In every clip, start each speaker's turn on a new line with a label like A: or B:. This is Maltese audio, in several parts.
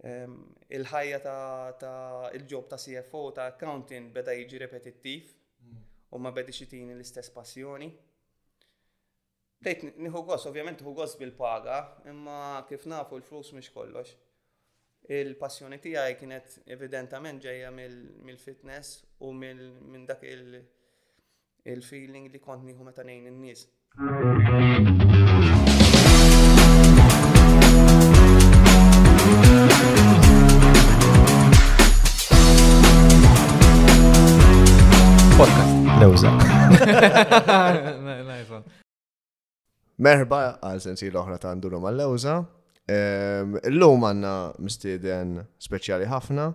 A: Il-ħajja ta' il-ġob ta' CFO ta' accountant beda jiġi repetittiv u ma bedi xitini l-istess passjoni. Bdejt nieħu gost, ovvjament nieħu gost bil-paga, imma kif nafu l-flus mhux kollox. Il-passjoni tiegħi kienet evidentament ġejja mill-fitness u minn dak il- Il-feeling li kont nieħu meta ngħin in-nies.
B: Podcast. Lewza.
C: Merħba għal sensiela oħra ta' nduru mal-lewża. Ehm, illum għandna mistieden speċjali ħafna,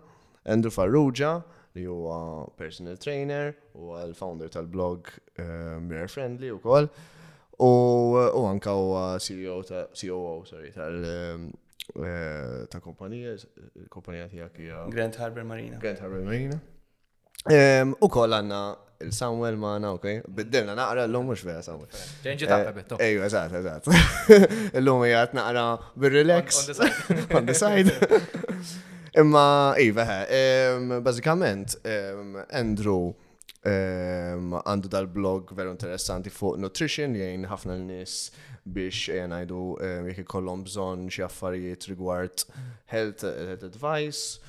C: Andrew Farrugia, li huwa personal trainer u għal founder tal-blog ehm, Mirror Friendly u koll. U anka huwa CEO ta' COO, e sorry, tal- ehm, eh, ta' kompanija, kompanija tijak hija.
A: Grand Harbor Marina.
C: Grand Harbor Marina. Ehm, u koll għanna il-Samuel maħna, ok? Biddilna naqra l-lum mux vera Samuel.
B: Ġenġi ta' bebetto.
C: Ejju, eżat, eżat. L-lum jgħat naqra bil-relax.
B: On the side.
C: Imma, iva, ehm, bazzikament, ehm, Andrew għandu dal-blog veru interessanti fuq nutrition li jgħin ħafna l-nis biex eh, jgħajdu jek ikollhom bżon xie affarijiet rigward health, health advice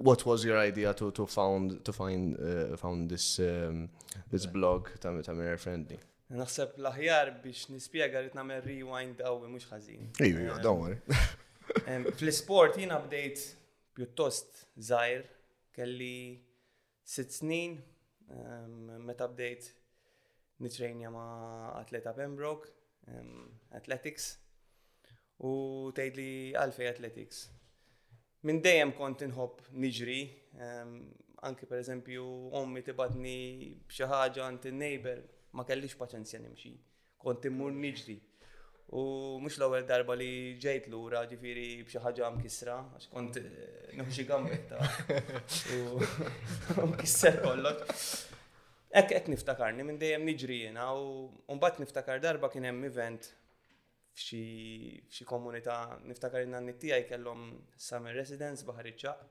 C: what was your idea to, to found to find uh, found this um, this blog ta' ta' Mirror Friendly?
A: Naħseb l-aħjar biex nispjega rrid nagħmel rewind qawwi mhux ħażin.
C: Ejju, ejju, don't worry.
A: Fl-isport jiena bdejt pjuttost żgħir kelli sitt snin meta bdejt nitrejnja ma' atleta Pembroke, athletics, u tgħid li għalfej athletics. Minn dejjem kont inħobb niġri, anki per eżempju ommi tibatni b'xi ħaġa għand in-neighbor ma kellix paċenzja nimxi. Kont immur niġri. U mhux l-ewwel darba li ġejt lura ġifieri b'xi ħaġa mkissra għax kont eh, nieħu xi gambetta. U kisser kollox. Ek, ek niftakarni minn dejjem niġri jena u mbagħad niftakar darba kien hemm event f'xi komunità niftakar in-nanni tiegħi kellhom summer residence baħar iċċaq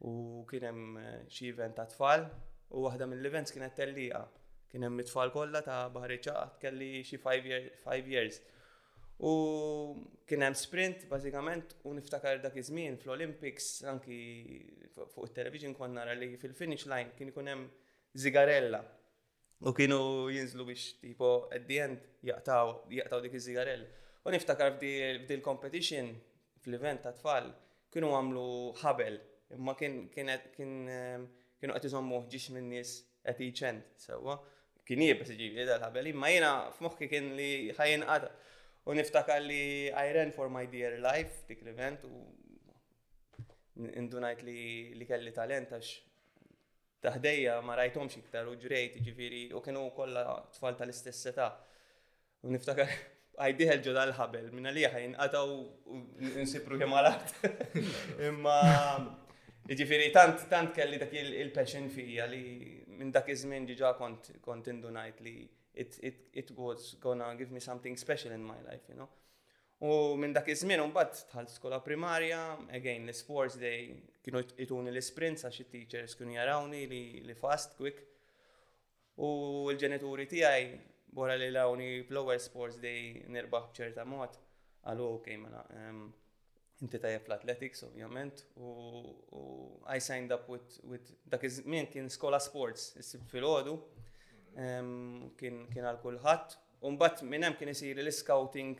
A: u kien hemm eh, xi event ta' tfal u waħda mill-events kienet tellieqa. Kien hemm it-tfal kollha ta' Baħri Ċaqat kelli xi 5 years. U kien hemm sprint bażikament u niftakar dak iż-żmien fl-Olympics anki fuq it-television konna nara li fil-finish line kien ikun hemm zigarella U kienu jinżlu biex tipo at the end jaqtaw, jaqtaw dik iż-żigarell. U niftakar f'di l-competition fl-event ta' tfal kienu għamlu ħabel imma kien kienet kien ehm, kienu qed iżommuh ġiex minn nies qed iċend sewwa. Kien jibes ġifieri dal-ħabel imma jiena f'moħħi kien li ħajin qata. U niftakar li I ran for my dear life dik l-event u indunajt li, li kelli talent għax Ta' ħdejja ma rajthomx iktar u ġrejt, jiġifieri, u kienu kollha tfal tal-istess età. U niftakar bqajt dieħel ġo dal-ħabel, mingħalija ħa jinqata' u nsib ruħi malart. Imma jiġifieri tant tant kelli dak il-passion fija li minn dak iż-żmien ġiġa kont indunajt li it was gonna give me something special in my life, you know. U minn dak iż-żmien imbagħad dħalt skola primarja, again l-isports dej kienu jtuni l-isprints għax it-teachers kienu jarawni li, li fast, quick. U l-ġenituri tiegħi wara li lawni fl-ewwel sports dej nirbaħ b'ċerta mod, qalu ok mela um, inti tajjeb fl-athletics ovvjament u, u I signed up with, with dak iż-żmien kien skola sports, issib fil-ħodu, um, kien, kien għal kulħadd U mbagħad minn hemm kien isir l-scouting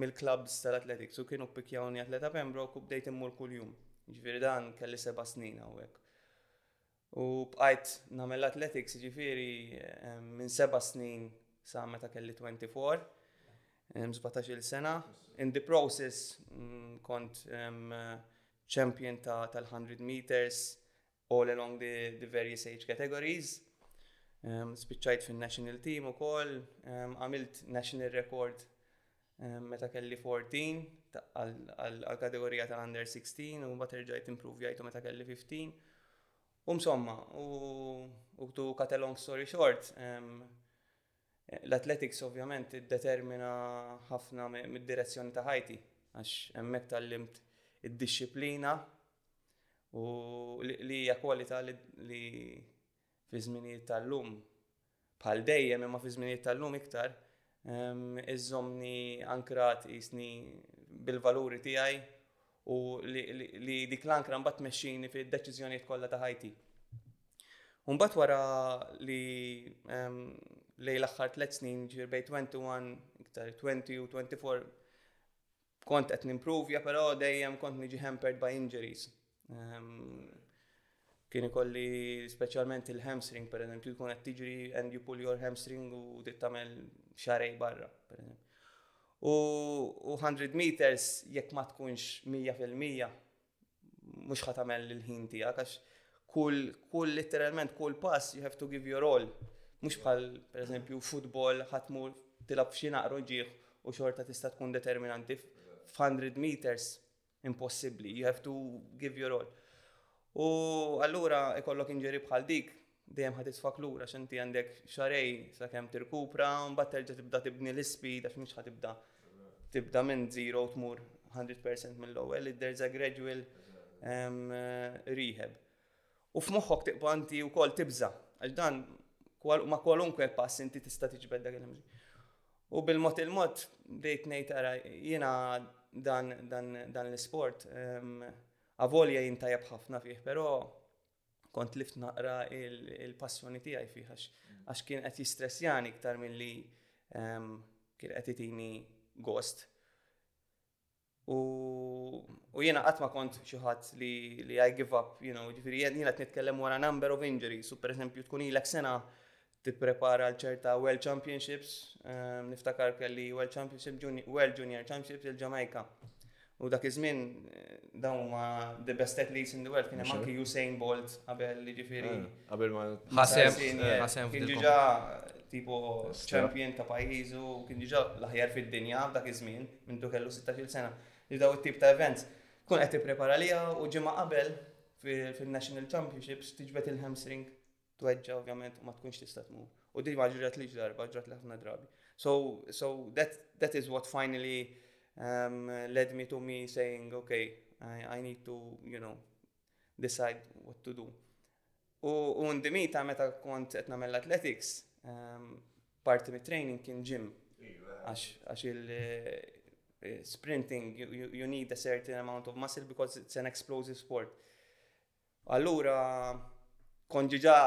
A: mill-clubs tal-athletics u kienu pikjawni atleta Pembroke u bdejt immur kuljum. Ġifieri dan kelli seba' snin hawnhekk. U bqajt nagħmel athletics ġifieri eh, minn seba' snin sa meta kelli 24, 17 eh, sena. In the process mm, kont eh, champion tal-100 meters, all along the, the various age categories. Um, Spiċċajt fin-national team u koll, um, għamilt national record um, meta kelli 14 għal-kategorija tal-under 16 u bat rġajt improvjajtu meta kelli 15. U msomma, u, u to cut a long story short, um, L-athletics ovvjament iddetermina ħafna mid-direzzjoni ta' ħajti għax hemmhekk tgħallimt id-dixxiplina u li hija kwalità li fi żminijiet tal-lum bħal dejjem imma fi żminijiet tal-lum iktar iżżommni ankrat jisni bil-valuri tiegħi u li dik l-ankra mbagħad tmexxini fid-deċiżjonijiet kollha ta' ħajti. Mbagħad wara li ehm, lej l-aħħar tliet snin ġirbej 21, iktar 20 u 24, kont qed nimprovja, però dejjem kont niġi hampered by injuries. Ehm, Kien ikolli speċjalment il-hamstring pereżempju jkun qed tiġri and you pull your hamstring u trid tagħmel xarej barra pereżempju. U, u 100 meters jekk ma tkunx 100% mhux ħa tagħmel il-ħin tiegħek għax kull kull literalment kull pass you have to give your all. Mhux bħal pereżempju futbol ħatmur tilab f'xi naqru ġieħ u xorta tista' tkun determinanti f'100 meters Impossibbli, you have to give your all. U allura ikollok inġeri bħal dik, dejjem ħad isfak lura x'inti għandek xarej sakemm tirkupra, mbagħad terġa' tibda tibni l-ispeed għax mhux ħatibda tibda minn zero tmur 100% mill-ewwel, there's a gradual um, rehab. U f'moħħok tiqba' inti wkoll tibża' għax dan ma' kwalunkwe pass inti tista' tiġbed dak il-ħemżi. U bil-mod il-mod bdejt ngħid ara jiena dan, dan, dan l-isport ehm, avolja jien tajjeb ħafna fih, però kont lift naqra il-passjoni tiegħi fih għax kien qed jistressjani iktar milli ehm, kien qed itini gost. U jiena qatt ma kont xi ħadd li I give up, you know, ġifieri jiena qed nitkellem wara number of injuries, u pereżempju tkun ilek sena tipprepara għal ċerta World Championships, ehm, niftakar kelli World Championship, World Junior Championships il-Ġamajka. U dak iż-żmien eh, dawn huma the best athletes in the world kien hemm anki Usain Bolt qabel li ġifieri.
C: Eh, qabel ma
B: ħasem eh, ħasem
A: kien diġà tipo champion ta' pajjiżu, kien diġà l-aħjar fid-dinja dak iż-żmien. mindu kellu 16-il sena, li daw it-tip ta' events kun qed tipprepara għaliha u ġimgħa qabel fil-National Championships tiġbed il-hamstring tweġġa ovvjament u ma tkunx tista' tmur. U din ma ġrat li darba, ġrat li ħafna drabi. So, so that, that is what finally um, led me to me saying, okay, I, I need to, you know, decide what to do. U u ndimita meta kont qed nagħmel l-athletics, ehm, parti mit-training kien gym. Għax għax il-sprinting, eh, you, you need a certain amount of muscle because it's an explosive sport. Allura, kon ġiġa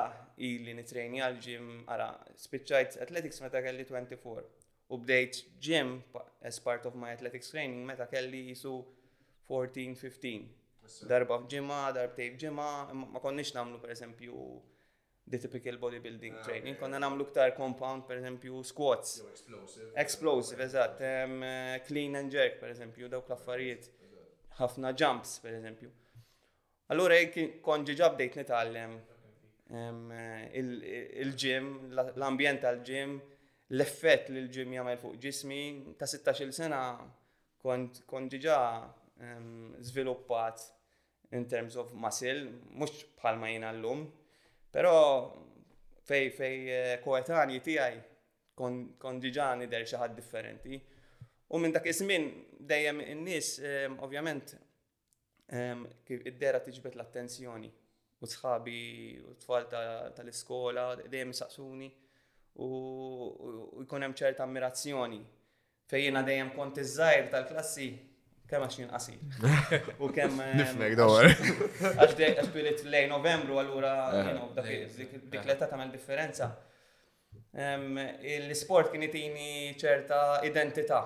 A: ili nitrejni għal-ġim, għara, spiċċajt athletics meta kelli 24. U bdejt gym as part of my athletics training meta kelli jisu 14-15. Darba f'ġimgħa, darbtej f'ġimgħa, ma konniex nagħmlu pereżempju the typical bodybuilding ah, training, konna nagħmlu ktar compound pereżempju squats.
C: Explosive.
A: Explosive, eżatt. Eh, clean and jerk pereżempju, dawk l-affarijiet. Ħafna jumps pereżempju. Allura jekk kont ġiġa bdejt nitgħallem il-ġim, l-ambjent tal-ġim, l-effett li l-ġim jagħmel fuq ġismi, ta' 16-il sena kont kont ġiġa żviluppat in terms of muscle, mhux bħalma jiena llum, però fej fej eh, koetanji tiegħi kont ġiġa nidher xi ħadd differenti. U minn dak iż-żmien dejjem in-nies ovvjament Kif id-dera tiġbed l-attenzjoni u sħabi u tfal tal-iskola dejjem saqsuni u jkun hemm ċerta ammirazzjoni. Fejjina dejjem kont iż-żgħir tal-klassi kemm għax jien qasir. U kemm.
C: Nifnek dawar.
A: Għax dejjem għax bilit lejn Novembru allura eh, eh, dik l-età tagħmel differenza. L-isport kien itini ċerta identità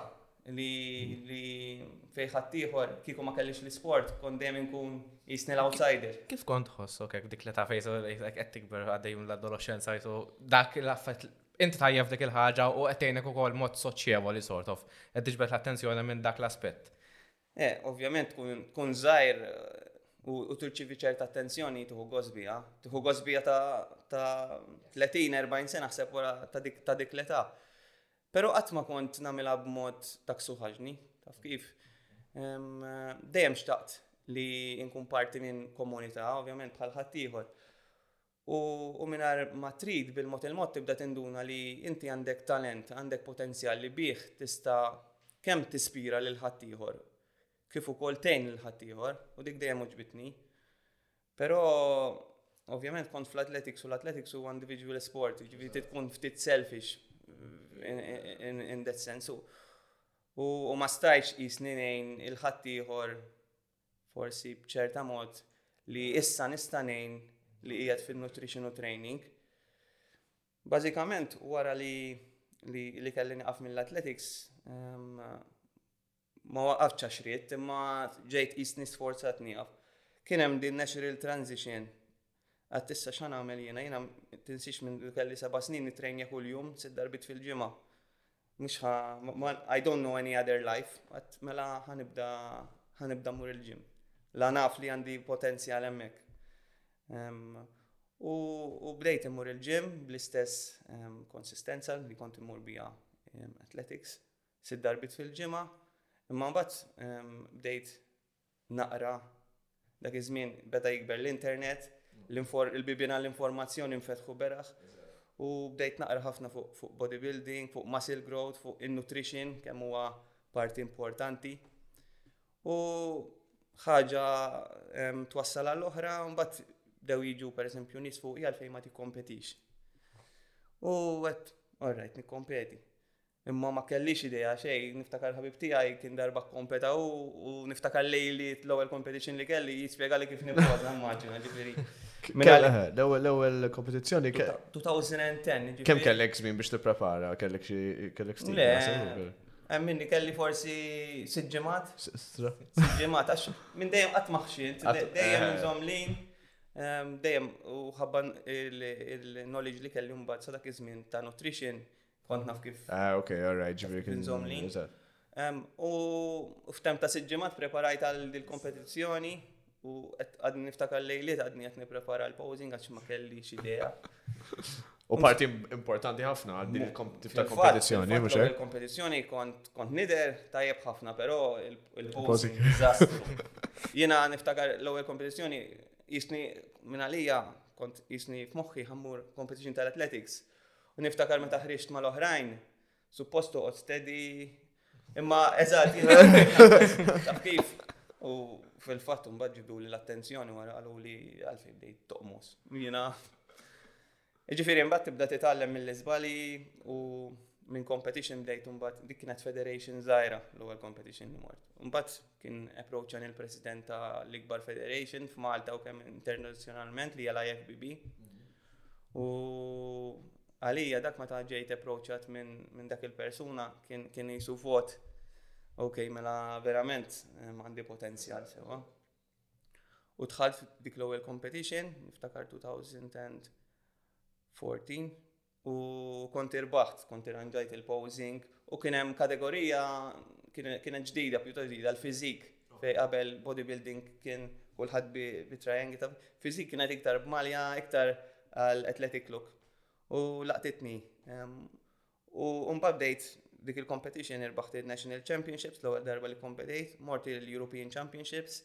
A: li fej ħaddieħor kieku ma kellix l-isport kont dejjem inkun jisni l-outsider.
B: Kif kont tħossok hekk f'dik l-età fejn qed tikber għaddejjin l-adolexxenza jtu dak l-affett inti tajjeb dik il-ħaġa u qed tgħinek ukoll mod soċjevoli sort of qed tiġbed l-attenzjoni minn dak l-aspett.
A: Eh, ovvjament tkun tkun żgħir u, u tirċivi ċerta attenzjoni tieħu gosbija. Tieħu gosbija ta', ta 30-40 sena ħseb wara ta' dik, ta dik l-età. Pero qatt ma kont nagħmilha b'mod ta' ksuħaġni, taf kif. Dejjem xtaqt li nkun parti minn komunità, ovvjament bħal ħaddieħor. U, u mingħajr ma trid, bil-mod il-mod tibda tinduna li inti għandek talent, għandek potenzjal li bih tista' kemm tispira lil ħaddieħor kif ukoll tgħin lil ħaddieħor u dik dejjem għoġbitni. Però ovvjament kont fl-athletics u l-athletics huwa individual sport, jiġifieri tkun ftit selfish in, in, in that sense. U, u ma stajx jisni ngħin il-ħaddieħor forsi b'ċerta mod li issa nista' ngħin li qiegħed fin-nutrition u training. Bażikament wara li li, li kelli naqaf mill-athletics um, ma waqafx għax ried imma ġejt qisni sforzat nieqaf. Kien hemm din natural transition Għad issa x'għa nagħmel jiena? Jiena tinsiex minn li kelli seba' snin nittrejnja kuljum sitt darbiet fil-ġimgħa. Mhux ħa I don't know any other life. Għad mela ħa nibda ħa nibda mmur il-ġim. La naf li għandi potenzjal hemmhekk. U, u bdejt immur il-ġim bl-istess um, konsistenza li kont immur bija um, athletics, sid darbit fil-ġimgħa, imma mbagħad um, bdejt naqra. Dak iż-żmien beda jikber l-internet, il-bibien għall-informazzjoni nfetħu beraħ u bdejt naqra ħafna fuq bodybuilding, fuq muscle growth, fuq in-nutrition kemm huwa parti importanti. U ħaġa twassal għall oħra mbagħad dew jiġu pereżempju nies fuq jgħal fejn ma tikkompetix. U għedt, all right, nikkompeti. Imma ma kellix idea xejn, niftakar ħabib tiegħi kien darba kkompeta hu u niftakar lejliet l-ewwel competition li kelli jispjegali kif nibgħodha immaġina ġifieri.
C: L-ewwel kompetizzjoni ke-
A: 2010 ġifieri.
C: kemm kellek żmien biex tipprepara? Kellek xi kellek ftit?
A: Le,
C: naħseb.
A: hemm minni kelli forsi sitt ġimgħat,
C: Stra.
A: sitt ġimgħat għax minn dejjem qatt ma ħxint,
C: Qatt-
A: dejjem
C: eh.
A: nżomm lin, ehm, dejjem u ħabba il-knowledge li kelli mbagħad sa dak iż-żmien ta' nutrition, Kont naf kif.
C: Ah, ok, all right, ġifieri kien
A: żomli. U f'temp ta' sitt ġimgħat preparajt għal dil-kompetizzjoni u għadni niftakar lejliet għadni qed nipprepara l-posing għax ma kelli xi idea.
C: U parti importanti ħafna għal din
A: il-kompetizzjoni,
C: mhux hekk?
A: Il-kompetizzjoni kont nider tajjeb ħafna, però il-posing diżastru. Jiena niftakar l-ewwel kompetizzjoni jisni minn għalija kont jisni f'moħħi ħammur competition tal-athletics U niftakar meta ħriġt mal-oħrajn, suppost toqgħod steady, imma eżatt, taf kif. U fil-fatt mbagħad ġibdu li l-attenzjoni wara qalu li għalfejn bdejt toqmos. Jiena. Ġifieri mbagħad tibda titgħallem mill-iżbali u minn competition bdejt mbagħad dik kienet federation żgħira l-ewwel competition li mort. Mbagħad kien approach għan il-president ta' l-ikbar federation f'Malta u kemm internazzjonalment li għal IFBB. U għalija dak meta ġejt approachat minn dak il-persuna kien jisu vot ok, mela verament eh, għandi potenzjal sewa. U tħalt dik l-ewwel competition, niftakar 2014, u kont irbaħt, kont irranġajt il-posing, u kien hemm kategorija kienet ġdida, pjuttost ġdida, l-fizik Fej qabel bodybuilding kien kulħadd bi, bi triangi ta' fiżik kienet iktar b'malja, iktar għal athletic look. U laqtitni. Um, u mbagħad bdejt dik il-competition irbaħt il-National Championships l-ewwel darba li kompetejt, mort il-European Championships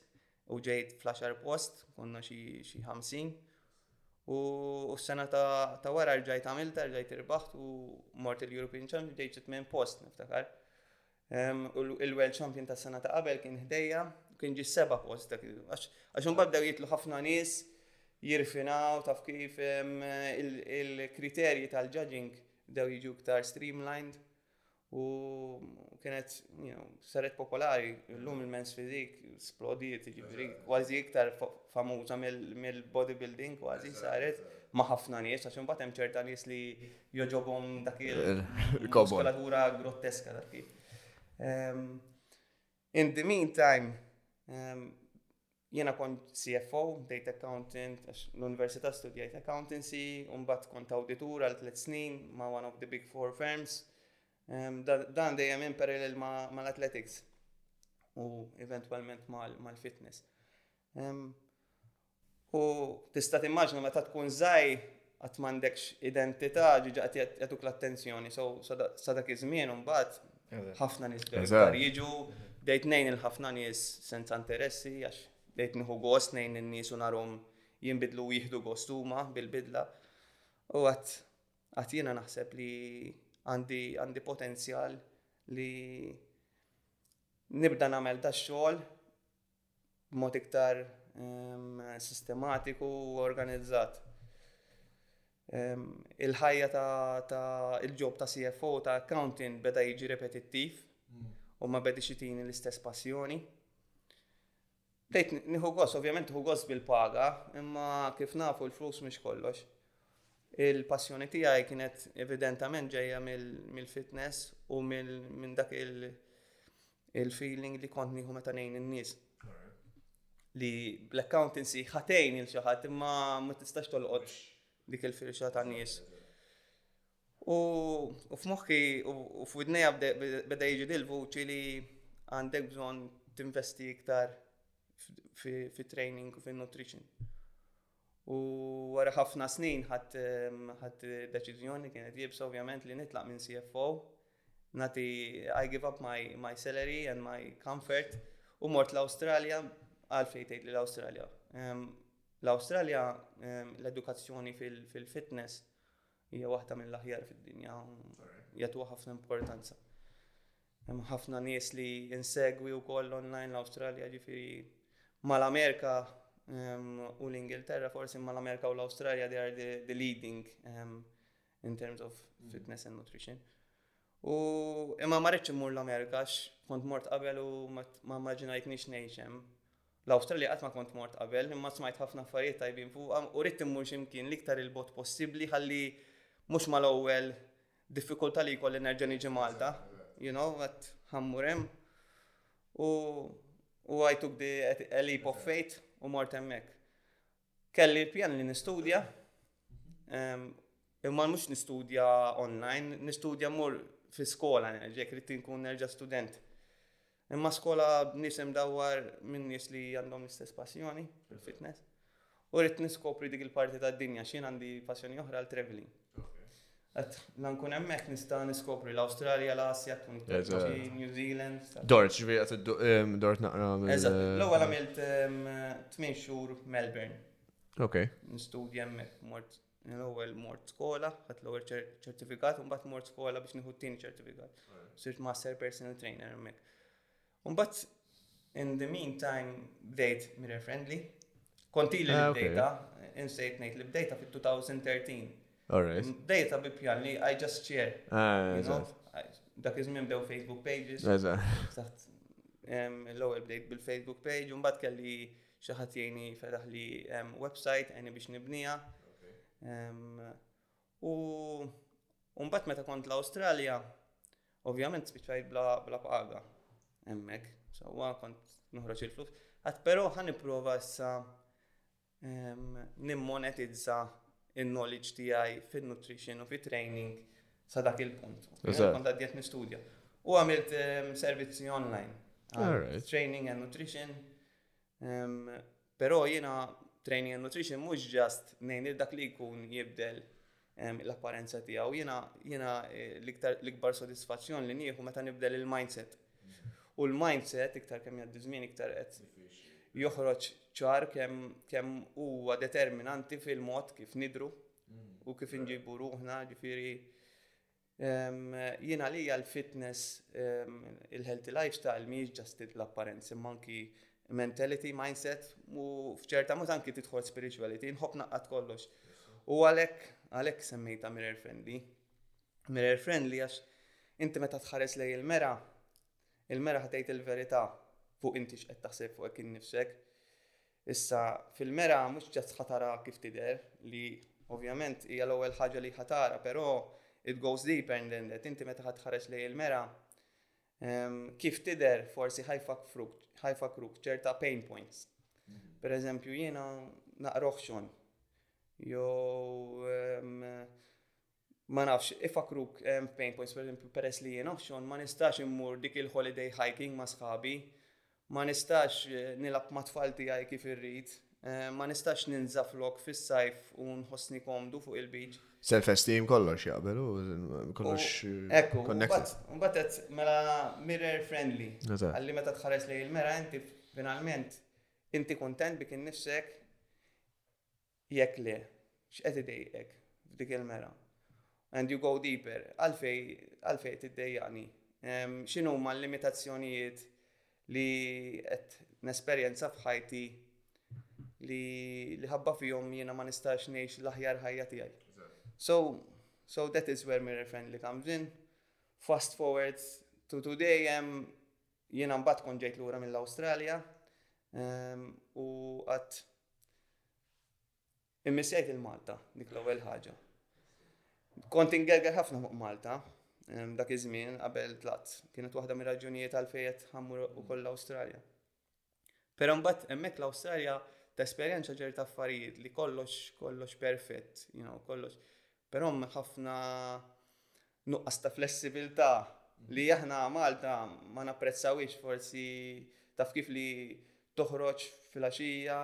A: u ġejt fl-10 post, konna xi 50. U s-sena ta' wara rġajt għamilta, rġajt irbaħt u mort il-European Championships ġejt minn post, niftakar. U l-World Champion ta' sena ta' qabel kien ħdejja, kien ġi seba post dak Għax un baddew jitlu ħafna nies jirfinaw taf kif il-kriterji tal-judging bdew jiġu ktar streamlined u kienet saret popolari l-lum il-mens fizik splodiet ġibri kważi iktar famuża mill-bodybuilding kważi saret ma' ħafna nies għax un hemm ċerta nies li Joġobhom dak il-kobolatura grotteska dak ehm, In the meantime, ehm, jena kont CFO, data accountant, l-Università studjajt accountancy, unbat kont auditur għal tliet snin ma' one of the big four firms. Ehm, dan dejjem in parallel ma' l-athletics u eventualment ma' l-fitness. U tista' timmaġina meta tkun żgħir qatt m'għandekx identità, ġiġa qed jagħtuk l-attenzjoni. So sa dak iż-żmien imbagħad ħafna nies bdew iktar jiġu, bdejt ngħin il ħafna nies senza interessi għax bdejt nieħu gost ngħin in-nies u narhom jinbidlu u jieħdu gost huma bil-bidla. U għad għad jiena naħseb li għandi għandi potenzjal li nibda nagħmel da xogħol b'mod iktar sistematiku u organizzat. Il-ħajja ta' il-ġob ta' CFO ta' accounting beda jiġi repetittiv mm. u ma bedi xitini l-istess passjoni. Bdejt nieħu gost, ovvjament nieħu gost bil-paga, imma kif nafu l-flus mhux kollox. Il-passjoni tiegħi kienet evidentament ġejja mill-fitness u minn dak il- Il-feeling li kont nieħu meta ngħin in-nies. Li l-accountancy ħatejn il xi ħadd imma ma tistax tolqod dik il-firxa ta' nies. U f'moħħi u f'widnejja beda jiġi dil vuċi li għandek bżonn tinvesti iktar fi training u fin nutrition. U wara ħafna snin ħadt ħadt deċiżjoni kienet iebsa ovvjament li nitlaq minn CFO. Nati I give up my, my salary and my comfort u mort l-Awstralja għal fejn tgħid li l-Awstralja. L-Awstralja l-edukazzjoni fil-fitness hija waħda mill-aħjar fid-dinja jagħtuha ħafna importanza. Hemm ħafna nies li insegwi wkoll online l-Awstralja ġifieri mal-Amerika u l-Ingilterra forsi imma l-Amerika u l-Awstralja they are the, the leading um, in terms of fitness and nutrition. U imma ma rridx immur l-Amerika għax kont mort qabel u ma immaġinajtniex ngħix hemm. L-Awstralja qatt ma kont mort qabel, imma smajt ħafna affarijiet tajbin fuqha u rrid immur x'imkien l-iktar il-bot possibbli ħalli mhux mal-ewwel Diffikultà li jkolli nerġa' niġi Malta, you know, qed ħammur hemm. U u I took the a leap of faith u mort hemmhekk. Kelli l-pjan li nistudja, imma mhux nistudja online, nistudja mur fi skola nerġa' jekk rrid inkun nerġa' student. Imma skola b'nies imdawwar minn nies li għandhom l-istess passjoni fil-fitness. U rrid niskopri dik il-parti tad-dinja x'jien għandi passjoni oħra għal traveling. Għat l-ankun emmek nista niskopri l-Australia, l-Asja, tkun it-Turkey, New Zealand.
C: Dort, ġviri għat dort naqra.
A: Eżat, l-ewel għamilt 8 xur Melbourne.
C: Ok.
A: Nistudja emmek, mort Jien l-ewwel mort skola, ħadd l-ewwel ċertifikat u mbagħad mort skola biex nieħu t-tieni ċertifikat. Sirt master personal trainer hemmhekk. U mbagħad in the meantime bdejt mirror friendly.
C: Konti
A: li
C: ah,
A: bdejta, insejt ngħid li bdejta fit-2013. Bdejta bi pjan li I just share.
C: Ah,
A: Dak iż-żmien bdew Facebook pages. Saħt l-ewwel bdejt bil-Facebook page u mbagħad kelli Xi ħadd jgħinni jferraħ li website għajni biex nibnija. U mbagħad meta kont l-Awstralja, ovvjament spiċċajt bla bla paga hemmhekk. Sewwa kont noħroġ il-flus. Għad però ħan nipprova issa nimmonetizza il-knowledge tiegħi fin-nutrition u fit-training sa dak il-punt. Kont għaddiet nistudja. U għamilt servizzi online. Training and nutrition Però jiena training and nutrition mhux ġast ngħin lil dak li jkun jibdel l-apparenza tiegħu. Jiena jiena eh, l-ikbar sodisfazzjon li nieħu meta nibdel il-mindset. U l-mindset iktar kemm jgħaddi żmien iktar qed joħroġ ċar kemm huwa determinanti fil-mod kif nidru u kif inġibu ruħna, ġifieri Jien għalija l-fitness, il-healthy lifestyle mhijiex just l-apparenza imma anki mentality, mindset u f'ċerta mod anki tidħol spirituality, nħobb naqqad kollox. U għalhekk għalhekk semmejta mirror friendly. Mirror friendly għax inti meta tħares lej il-mera, il-mera ħatejt il-verità fuq inti x'qed taħseb fuq hekk innifsek. Issa, fil-mera mhux just ħa tara kif tidher, li ovvjament hija l-ewwel ħaġa li ħa tara, però it goes deeper than that. Inti meta ħa tħares lejn il-mera, ehm, kif tidher forsi ħa jfakkruk ċerta pain points. Mhm. Per eżempju, jiena naqroħ xon, jew ehm, ma nafx, ifakruk f'pain points, per eżempju, peress li jiena f'xon, ma nistax immur dik il-holiday hiking ma' sħabi, ma nistax eh, nilab ma' tfal tiegħi kif irrid, eh, ma nistax ninża flok fis-sajf u nħossni komdu fuq il-beach.
C: Self-esteem kollox jaqbel u kollox
A: Ekku,
C: connected.
A: Mbatet, mela mirror friendly. Għalli meta tħares li il-mera inti finalment inti kontent bik innifsek Jekk le, x'qed idejjqek f'dik il-mera? And you go deeper, Għalfejn qed iddejjaqni? X'inhuma l-limitazzjonijiet li qed nesperjenza f'ħajti li ħabba fihom jiena ma nistax ngħix l-aħjar ħajja tiegħi? So, so that is where Mirror Friendly comes in. Fast forward to today, jiena mbagħad kont ġejt lura mill-Awstralja u qatt Immissejt il Malta, dik l-ewwel ħaġa. Kont ingerger ħafna fuq Malta, dak iż-żmien qabel tlat, kienet waħda mir-raġunijiet għal fejet ħammur u koll l-Awstralja. Però mbagħad hemmhekk l-Awstralja tesperjenza ċerta affarijiet li kollox kollox perfett, you know, kollox. Però ħafna nuqqas ta' flessibilità li aħna Malta ma napprezzawhiex forsi taf kif li toħroġ filgħaxija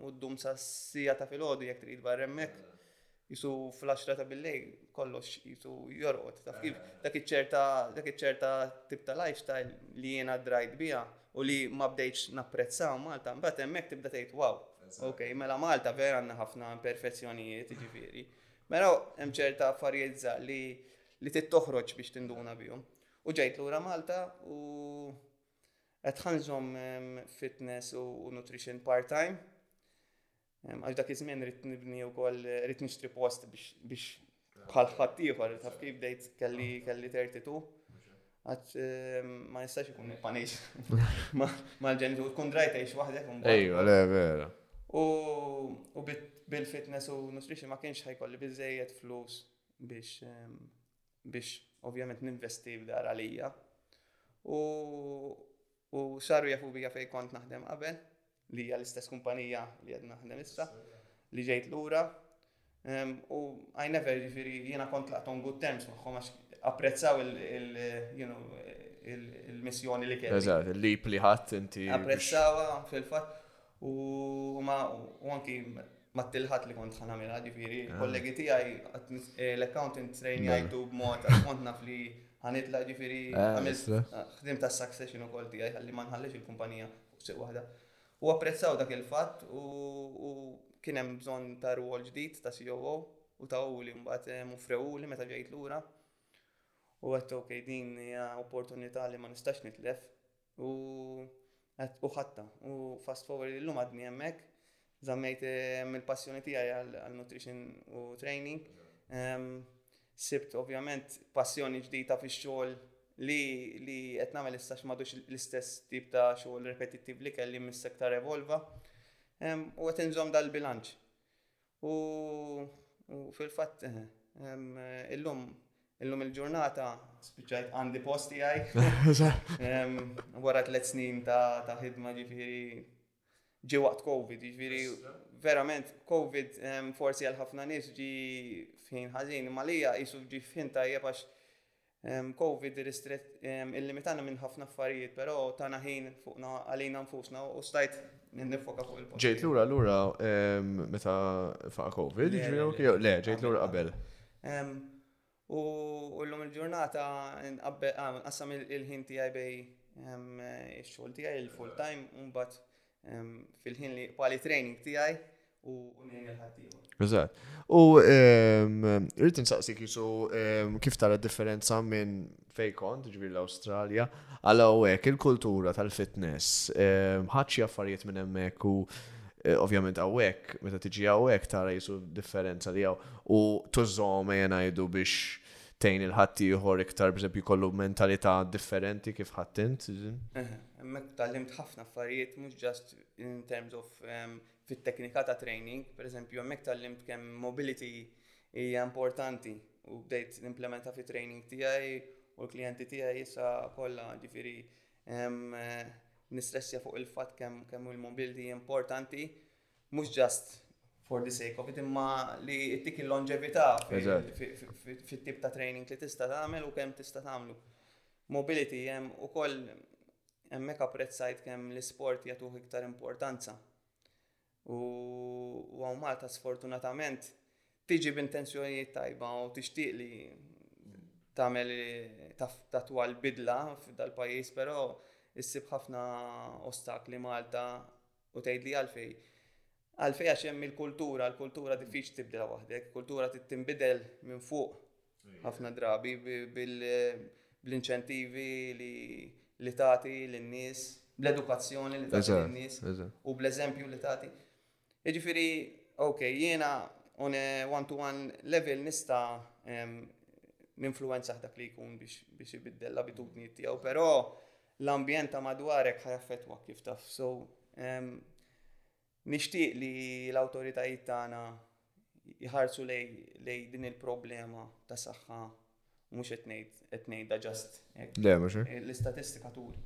A: u ddum sas-siegħa ta' filgħodu jekk trid barra hemmhekk jisu fl-10 ta' billejl kollox jisu jorqod. Taf kif dak iċ-ċerta dak iċ-ċerta tip ta' lifestyle li jiena drajt biha u li ma bdejtx napprezzaw Malta, mbagħad hemmhekk tibda tgħid wow. Ok, mela Malta vera għandna ħafna imperfezzjonijiet, jiġifieri. Mela hemm ċerta affarijiet żgħar li li trid toħroġ biex tinduna bihom. U ġejt lura Malta u qed ħanżhom fitness u nutrition part-time. Għax dak iż-żmien rrid nibni wkoll rrid nixtri post biex bħal ħadd ieħor taf kif bdejt kelli kelli 32. Għat ma nistax ikun il-panis. Ma l-ġenitur tkun drajt għax waħdek.
C: Ejwa, le, vera.
A: U bil-fitness u nutrition ma kienx ħajkolli bizzejiet flus biex biex ovvjament ninvesti f'dar għalija. U saru jafu bija fej kont naħdem qabel, li hija l-istess kumpanija li qed naħdem issa, li ġejt lura. U I never ġifieri jiena kont laqt on good terms magħhom għax apprezzaw il-missjoni li kelli.
C: Eżatt, il-lip li ħadd inti.
A: Apprezzawa fil-fatt u ma u anki ma tilħat li kont ħanamela ġifieri, ah. kollegi tiegħi eh, l-accountant train jgħidu b'mod għax kont naf li ħanitla ġifiri,
C: eh,
A: għamil
C: eh,
A: xdim ta' succession u kol tijaj, għalli ma nħallix il-kumpanija f'triq waħda, u apprezzaw dak il-fatt u kien hemm bżonn ta' rwol ġdid ta' COO u ta' uli mbagħad mufrewuli meta ġejt lura u għedt ok din hija opportunità li ma nistax nitlef u u ħatta u fast forward illum għadni hemmhekk Żammejt il-passjoni tiegħi għal nutrition u training. Sibt ovvjament passjoni ġdida fix-xogħol li li qed nagħmel issa x'madux l-istess tip ta' xogħol repetittiv li kelli miss iktar evolva. U qed inżomm dal-bilanċ. U fil-fatt illum illum il-ġurnata spiċċajt għandi post tiegħi. Wara tliet snin ta' ħidma ġifieri ġi waqt Covid, ġviri verament Covid forsi għal ħafna nis ġi fħin ħazin, ma lija jisu ġi fħin tajjeb għax Covid il-limitana minn ħafna affarijiet, pero tana ħin fuqna għalina nfusna u stajt nifoka fuq il-post.
C: Ġejt l-ura l-ura meta faqa Covid, ġviri,
A: le,
C: ġejt l-ura qabel.
A: U llum il-ġurnata nqassam il-ħin tiegħi bej ix-xogħol tiegħi il-full time u mbagħad fil-ħin li pali training tiegħi u ngħin il-ħaddieħor.
C: Eżatt. U rrid insaqsik jisu kif tara differenza minn fejn kont, jiġifieri l-Awstralja, għala hu hekk, il-kultura tal-fitness. Ehm, ħadd xi affarijiet minn hemmhekk u eh, ovvjament hawnhekk, meta tiġi hawnhekk tara jisu differenza li hawn u tużhom ejja ngħidu biex tejn il-ħaddieħor iktar b'eżempju jkollu mentalità differenti kif ħadd
A: int. Hemmhekk tallimt ħafna affarijiet mhux ġast in terms of ehm, fit-teknika ta' training, pereżempju hemmhekk tallimt kemm mobility Hija importanti u bdejt nimplementa fit-training tiegħi u l-klijenti tiegħi issa kollha, ġifieri nistressja fuq il-fatt kemm kemm il-mobility importanti mhux ġast for the sake of it, imma li jtik il-longevità fit-tip ta' training li tista' tagħmel u kemm tista' tagħmlu. Mobility hemm ukoll hemmhekk apprezzajt kemm l-isport jagħtuh iktar importanza. U għaw Malta sfortunatament tiġi b'intenzjonijiet tajba u tixtieq li tagħmel tatwa l-bidla f'dal-pajjiż, però issib ħafna ostakli Malta u tgħid li għalfej. Għalfej għax hemm il-kultura, l-kultura diffiċ tibdilha waħdek, kultura tinbidel minn fuq Ħafna drabi bl-inċentivi li tagħti lin-nies, bl-edukazzjoni li tagħti lin-nies u bl-eżempju li tagħti. Jiġifieri, ok, jiena on a one-to-one level nista' ninfluwenza dak li jkun biex ibiddel l-abitudni tiegħu, però l-ambjent ta' madwarek ħajaffettwak kif taf. So, Nixtieq li l-awtoritajiet tagħna jħarsu lejn din il-problema ta' saħħa mhux qed ngħid qed ngħidha ġast l-istatistika turi.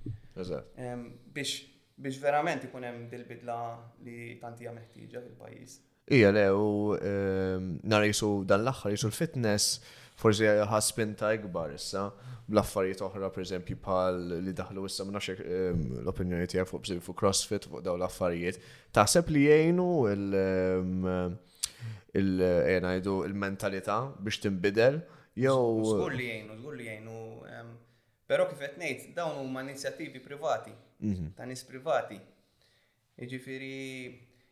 A: Biex biex verament ikun hemm dil-bidla li tant hija meħtieġa fil-pajjiż.
C: Ija le, u ehm, nara jisu dan l-axħar, jisu l-fitness, Forsi ħa spinta ikbar issa, bl-affarijiet oħra pereżempju bħal li daħlu issa ma nafx ehm, l-opinjoni tiegħek fuq bżil fuq CrossFit fuq dawn l-affarijiet. Taħseb li jgħinu il- ehm, il- eh, ngħidu il-mentalità biex tinbidel jew
A: Żgur li jgħinu, żgur li jgħinu. em, Però kif qed ngħid, dawn huma inizjattivi privati, ta' nies privati. Jiġifieri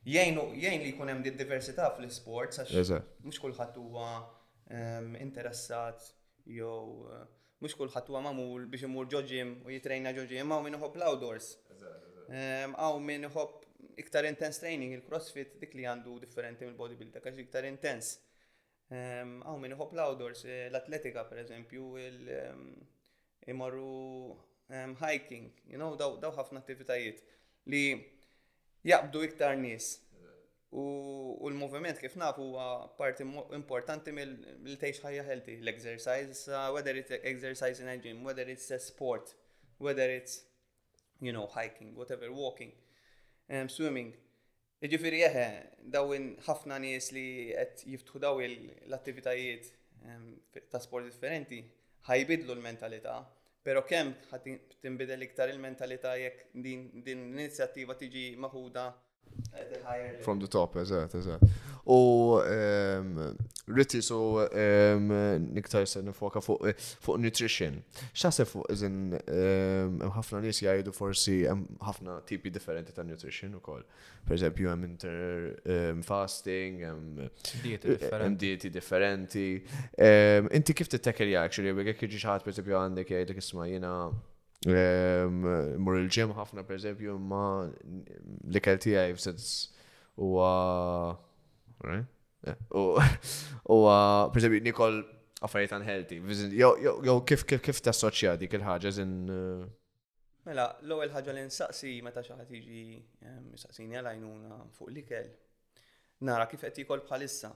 A: jgħinu jgħin li jkun hemm din id-diversità fl-isports għax
C: Eżatt.
A: mhux kulħadd huwa ehm, interessat jew eh, mhux kulħadd huwa magħmul biex imur ġo gym u jitrejna ġo gym hawn min iħobb l-outdoors. Ehm, Hawn min iħobb iktar intense training, il-crossfit dik li għandu differenti mill-bodybuilding għax iktar intens. Hawn min iħobb l-outdoors, l-atletika pereżempju, imorru hiking, you know, daw ħafna attivitajiet li jaqbdu iktar nies. U, l-moviment kif naf huwa parti importanti mill tgħix ħajja healthy, l-exercise, uh, whether it's exercise in a gym, whether it's a sport, whether it's, you know, hiking, whatever, walking, um, swimming. Jiġifieri eħe, dawin ħafna nies li qed jiftħu daw l-attivitajiet ehm, ta' sport differenti ħajbidlu l-mentalità, pero kemm tinbidel iktar il-mentalità jekk din din l-inizjattiva tiġi maħuda
C: From the top, eżat, eżat. U ehm, rriti su ehm, niktar se nifoka fuq nutrition. X'aħseb fuq iżin ehm, ħafna nies jgħidu forsi hemm ħafna tipi differenti ta' nutrition ukoll. Per eżempju hemm inter ehm, fasting, hemm
B: ehm,
C: dieti differenti. Inti kif tittekelja actually jekk jiġi xi ħadd pereżempju għandek jgħidlek isma' jiena mur il-ġim ħafna per eżempju ma l-ikel tiegħi f'sens huwa U, per esempio, nikol affarijiet unhealthy. Jew kif kif kif tassoċja dik il-ħaġa żin.
A: Eh, mela, l-ewwel ħaġa li nsaqsi meta xi ħadd jiġi mistaqsini għal għajnuna fuq l-ikel. Nara kif qed jikol bħalissa.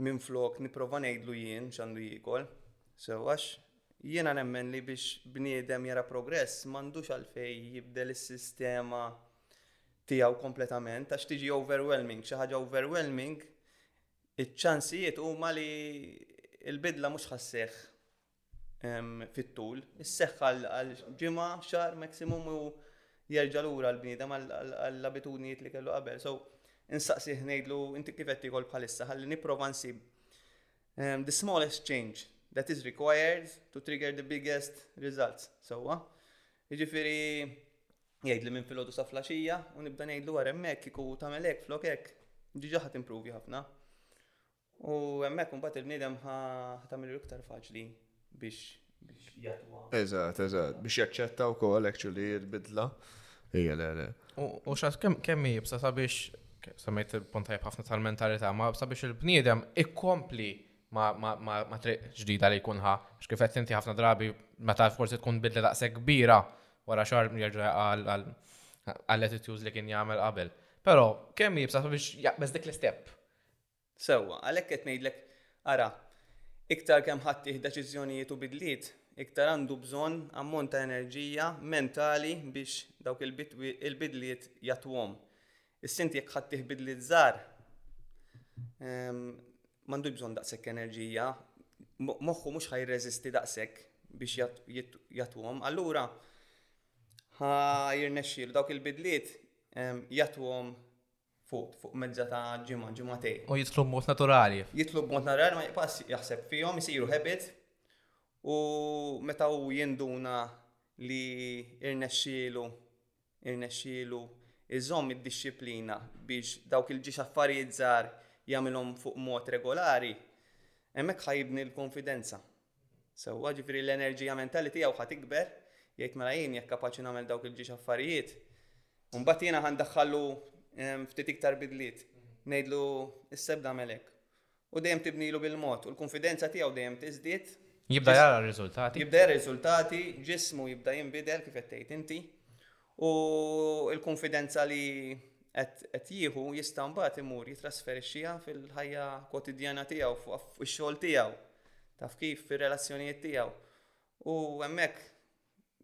A: Minflok nipprova ngħidlu jien x'għandu jiekol. Sew, għax jiena nemmen li biex bniedem jara progress m'għandux għalfejn jibdel is-sistema tiegħu kompletament għax tiġi overwhelming, xi ħaġa overwhelming iċ-ċansijiet huma li l-bidla mhux ħasseħ fit-tul, isseħħ għal ġimgħa, xahar maximum u jerġa' lura l-bniedem għall-abitudnijiet li kellu qabel. So, insaqsih ngħidlu inti kif qed tikol bħalissa ħalli nipprova nsib the smallest change that is required to trigger the biggest results. Sewwa? Jiġifieri jgħidli minn filgħodu sa flaxija u nibda ngħidlu wara hemmhekk kieku tagħmel hekk flok hekk, ġiġa ħadd improvi ħafna. U hemmhekk imbagħad il-bniedem ħa tagħmilu iktar faċli biex jatwa.
C: Eżatt, eżatt, biex jaċċetta wkoll actually l-bidla. Ejja le le.
B: U xas kemm jibsa sabiex semmejt il-punt tajb ħafna tal-mentalità, ma sabiex il-bniedem ikkompli ma triq ġdida li jkun ħa. X'kifet inti ħafna drabi meta forsi tkun bidla daqshekk kbira wara xar jerġa' għal attitudes li kien jagħmel qabel. Però kemm jibsa sabiex jaqbeż dik l-istep
A: Sewwa, għalhekk qed ngħidlek, ara, iktar kemm ħadd jieħ deċiżjonijiet u bidliet, iktar għandu bżonn ammont ta' enerġija mentali biex dawk il-bidliet jagħtuhom. Issa inti jekk ħadd tieħ bidliet żgħar, ehm, m'għandux bżonn daqshekk enerġija, moħħu mhux ħajreżisti daqshekk biex jagħtuhom. Allura ħa jirnexxielu dawk il-bidliet ehm, jagħtuhom fuq fuq medda ta' ġimgħa, ġimgħatejn.
B: U jidħlu b'mod naturali.
A: Jidħlu b'mod naturali ma jibqax jaħseb fihom, isiru habit u meta hu jinduna li rnexxielu irnexxielu jżomm id-dixxiplina biex dawk il-ġiex affarijiet żgħar jagħmilhom fuq mod regolari, hemmhekk ħa jibni l-kunfidenza. Sewwa, ġifieri l-enerġija mentali tiegħu ħa tikber, jgħid mela jien jekk kapaċi nagħmel dawk il-ġiex affarijiet, u mbagħad jiena ħa ndaħħallu ftit iktar bidliet, ngħidlu s-sebda għamel hekk. U dejjem tibnilu bil-mod, u l-kunfidenza tiegħu dejjem tiżdied.
B: Jibda jara r-riżultati.
A: Jibda jara r-riżultati, ġismu jibda jinbidel kif qed tgħid inti, U l-kunfidenza li qed jieħu jista' mbagħad imur jittrasferixxiha fil-ħajja kwotidjana tiegħu, fuq ix-xogħol tiegħu, taf kif, fir-relazzjonijiet tiegħu. U hemmhekk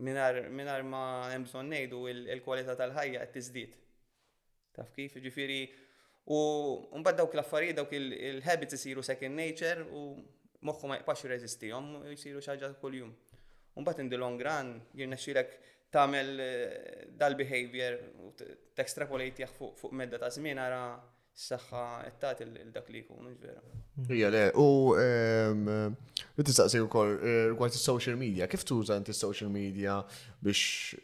A: mingħajr ma hemm bżonn ngħidu l-kwalità tal-ħajja qed tiżdied. Taf kif, ġifiri, u mbagħad dawk l-affarijiet, dawk il-habits isiru second nature u moħħu ma jqpax jirreżistihom u jsiru xi ħaġa kuljum. U mbagħad in the long run jirnexxilek tagħmel eh, dal-behavior u t-extrapolate fuq medda ta' żmien ara Saħħa qed tagħti lil dak li jkun, mhux vera.
C: Hija le, u li tistaqsi wkoll eh, rigward is-social media, kif tuża inti s-social media biex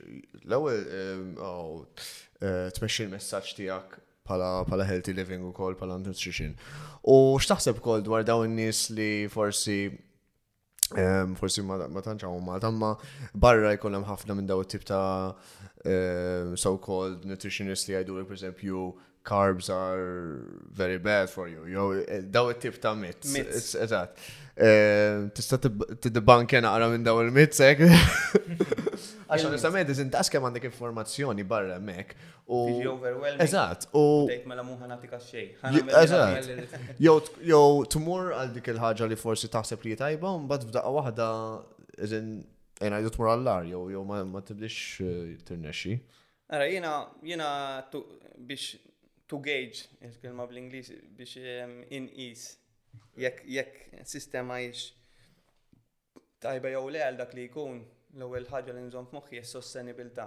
C: l-ewwel eh, tmexxi l-messaġġ tiegħek pala healthy living u kol pala nutrition. U xtaħseb kol dwar dawn nis li forsi forsi ma tantx hawn Malta, ma barra jkun hemm ħafna minn daw it-tip ta' so-called nutritionist li jgħidu per esempio carbs are very bad for you, jew eh, daw it-tip ta' mitz. Eżatt. Eh, tista' tiddibanke naqra minn daw il-mitz, ek? Għax onestament, iżin tas kemm għandek informazzjoni barra mek,
A: Tiġi overwhelming.
C: Eżatt. U.
A: Tgħid mela mhu ħanatik
C: għax-xejn. Eżatt. Jew tmur għal dik il-ħaġa li forsi taħseb li tajba, u mbagħad f'daqqa waħda eżin ngħidu tmur għall-ar jew jew ma tibdix eh, tirnexxi.
A: Ara, jiena jiena biex to gauge, il-kelma bl-Ingliż biex ehm, inqis jekk jekk sistema jiex tajba jew le għal dak li jkun l-ewwel ħaġa li nżomm f'moħħi s-sostenibilità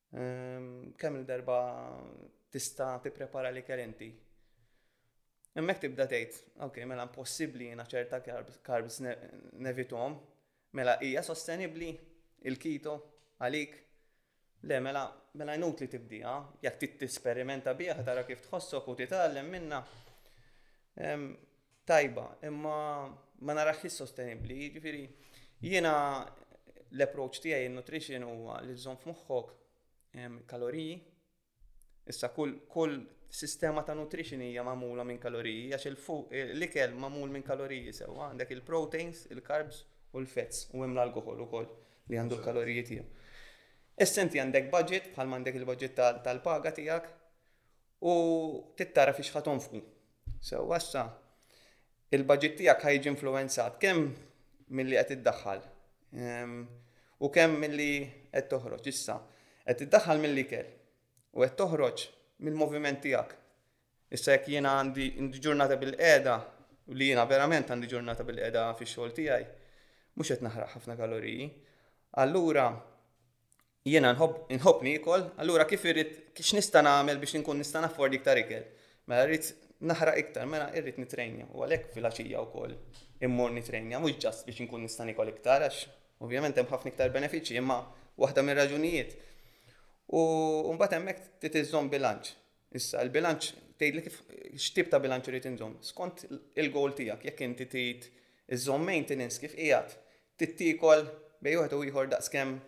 A: Ehm, kemm il-darba tista' tipprepara li kerenti. Hemmhekk tibda tgħid, ok, mela impossibbli jiena ċerta karbs nevitom, mela hija sostenibbli il-kito għalik. Le, mela, mela jnut li tibdija, jekk tisperimenta biha tara kif tħossok u titgħallem minna. Ehm, tajba, imma ma narax li sostenibbli. Jiġifieri jiena l-approach tiegħi in-nutrition huwa li żżomm f'moħħok kaloriji. Issa kull kull sistema ta' nutrition hija magħmula minn kaloriji għax il-fuq l-ikel magħmul minn kaloriji sewwa għandek il-proteins, il-carbs u l-fats u hemm l-alkohol ukoll li għandu l-kaloriji tiegħu. Issa inti għandek budget bħal għandek il-budget tal-paga tiegħek u tittara fiex ħatonfqu. Sewwa issa, il-baġit tiegħek ħa jiġi influwenzat kemm milli qed iddaħħal ehm, u kemm milli qed toħroġ issa. Qed iddaħħal mill-ikel u qed toħroġ mill-moviment tiegħek. Issa jekk jiena għandi ġurnata bil-qeda li jiena verament għandi ġurnata bil-qeda fix-xogħol tiegħi, mhux qed naħraq ħafna kaloriji. Allura Jiena nħobb, inħobb niekol, allura kif irrid, x'nista' nagħmel biex inkun nista' naffordi iktar ikel? Mela rrid naħraq iktar, mela irrid nitrejnja. U għalhekk fil-għaxija wkoll immur nitrejnja, mhux ġast biex inkun nista' niekol iktar, għax ovvjament hemm ħafna iktar benefiċċji, imma waħda mir-raġunijiet. U mbagħad hemmhekk trid iżżomm bilanċ. Issa, il-bilanċ tgħidli kif x'tip ta' bilanċ irid inżomm. Skont il-goal tiegħek, jekk inti trid iżżomm maintenance kif qiegħed, Trid tiekol bejn wieħed u ieħor daqskemm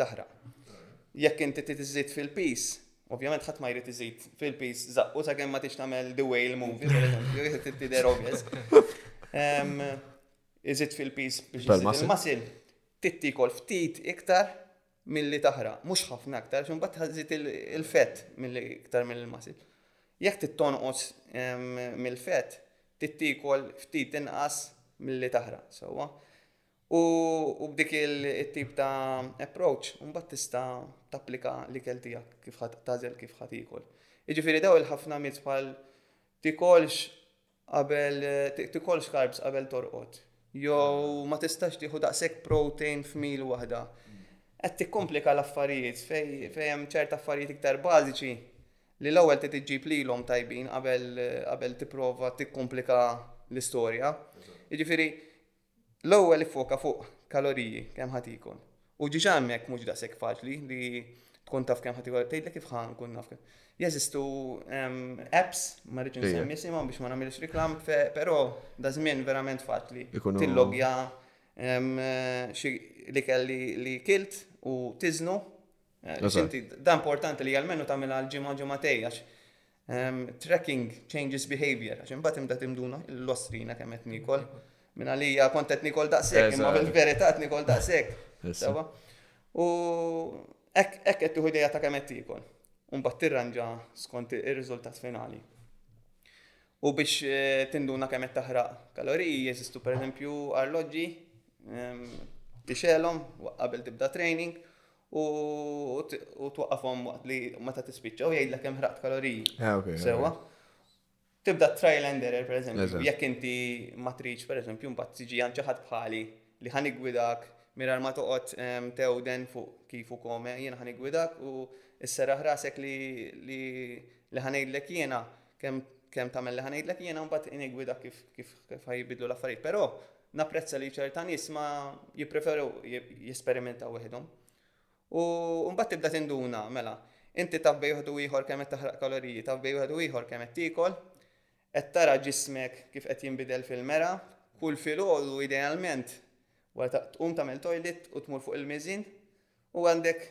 A: taħraq. Jekk inti trid iżżid fil-piż, ovvjament ħadd ma jrid iżid fil-piż żaqqu sakemm ma tix tagħmel the whale movie, pereżempju, jrid tidher obvious. Iżid fil-piż biex iżid il-masil, trid tiekol ftit iktar milli taħraq, mhux ħafna aktar, għax imbagħad ħażid il-fett milli iktar mill-masil. Jekk tittonqos mill-fett, tittikol ftit inqas milli taħraq, sewwa. U, u b'dik il-tip ta' approach, mbagħad tista' tapplika l-ikel tiegħek kif ħadd tażel kif ħadd ikol. Jiġifieri daw il-ħafna miet bħal tikolx Qabel tikolx carbs qabel torqod. Jew ma tistax tieħu daqshekk protein f'mil waħda. Qed tikkomplika l-affarijiet fejn hemm ċert affarijiet iktar bażiċi li l-ewwel trid iġġib lilhom tajbin qabel tipprova tikkomplika l-istorja. Jiġifieri L-ewwel iffoka fuq kaloriji kemm ħa tiekol. U ġiex hawnhekk mhux daqshekk faċli li tkun taf kemm ħa tiekol. Tgħidlek kif ħa nkun naf. Jeżistu ehm, apps, ma rridx insemmi isimhom biex ma nagħmilx reklam, però da żmien verament faċli. Tillogja ehm, xi li kelli li kilt u tiżnu. Eh, da importanti li almenu tagħmilha l-ġimgħa ġimgħatej għax Um, tracking changes behavior, għax imbagħad imda timduna l-ostrina kemm qed nikol. Minn għalija kont qed nikol daqshekk, imma bil-verità qed nikol daqshekk. Sewa. U hekk qed tieħu idea ta' kemm qed tikol. Imbagħad tirranġa skont ir-riżultat finali. U biex eh, tinduna kemm qed taħraq kaloriji jeżistu pereżempju arloġġi ehm, tixelhom qabel tibda training u twaqqafhom waqt li meta tispiċċa u jgħidlek hemm ħraqt kaloriji.
C: Ah,
A: Sewa. Tibda trial and error, per eżempju, jekk inti ma tridx, per eżempju, mbagħad tiġi għand xi ħadd bħali li ħan igwidak mirar ma toqgħod ehm, tewden fuq kif u kome jiena ħan igwidak u s-seraħ rasek li li ħanejdlek jiena kemm kemm tagħmel li ħanejdlek jiena mbagħad inigwidak kif kif ħajbidlu l-affarijiet. Però Napprezza li ċerta nies ma jippreferu jesperimentaw weħidhom. U mbagħad tibda tinduna, mela, inti taf bej wieħed u ieħor kemm qed taħraq kaloriji, taf bej wieħed u ieħor kemm qed tiekol, qed tara ġismek kif qed jinbidel fil-mera, kull filgħodu idealment wara taqum tagħmel toilet u tmur fuq il-miżin, U għandek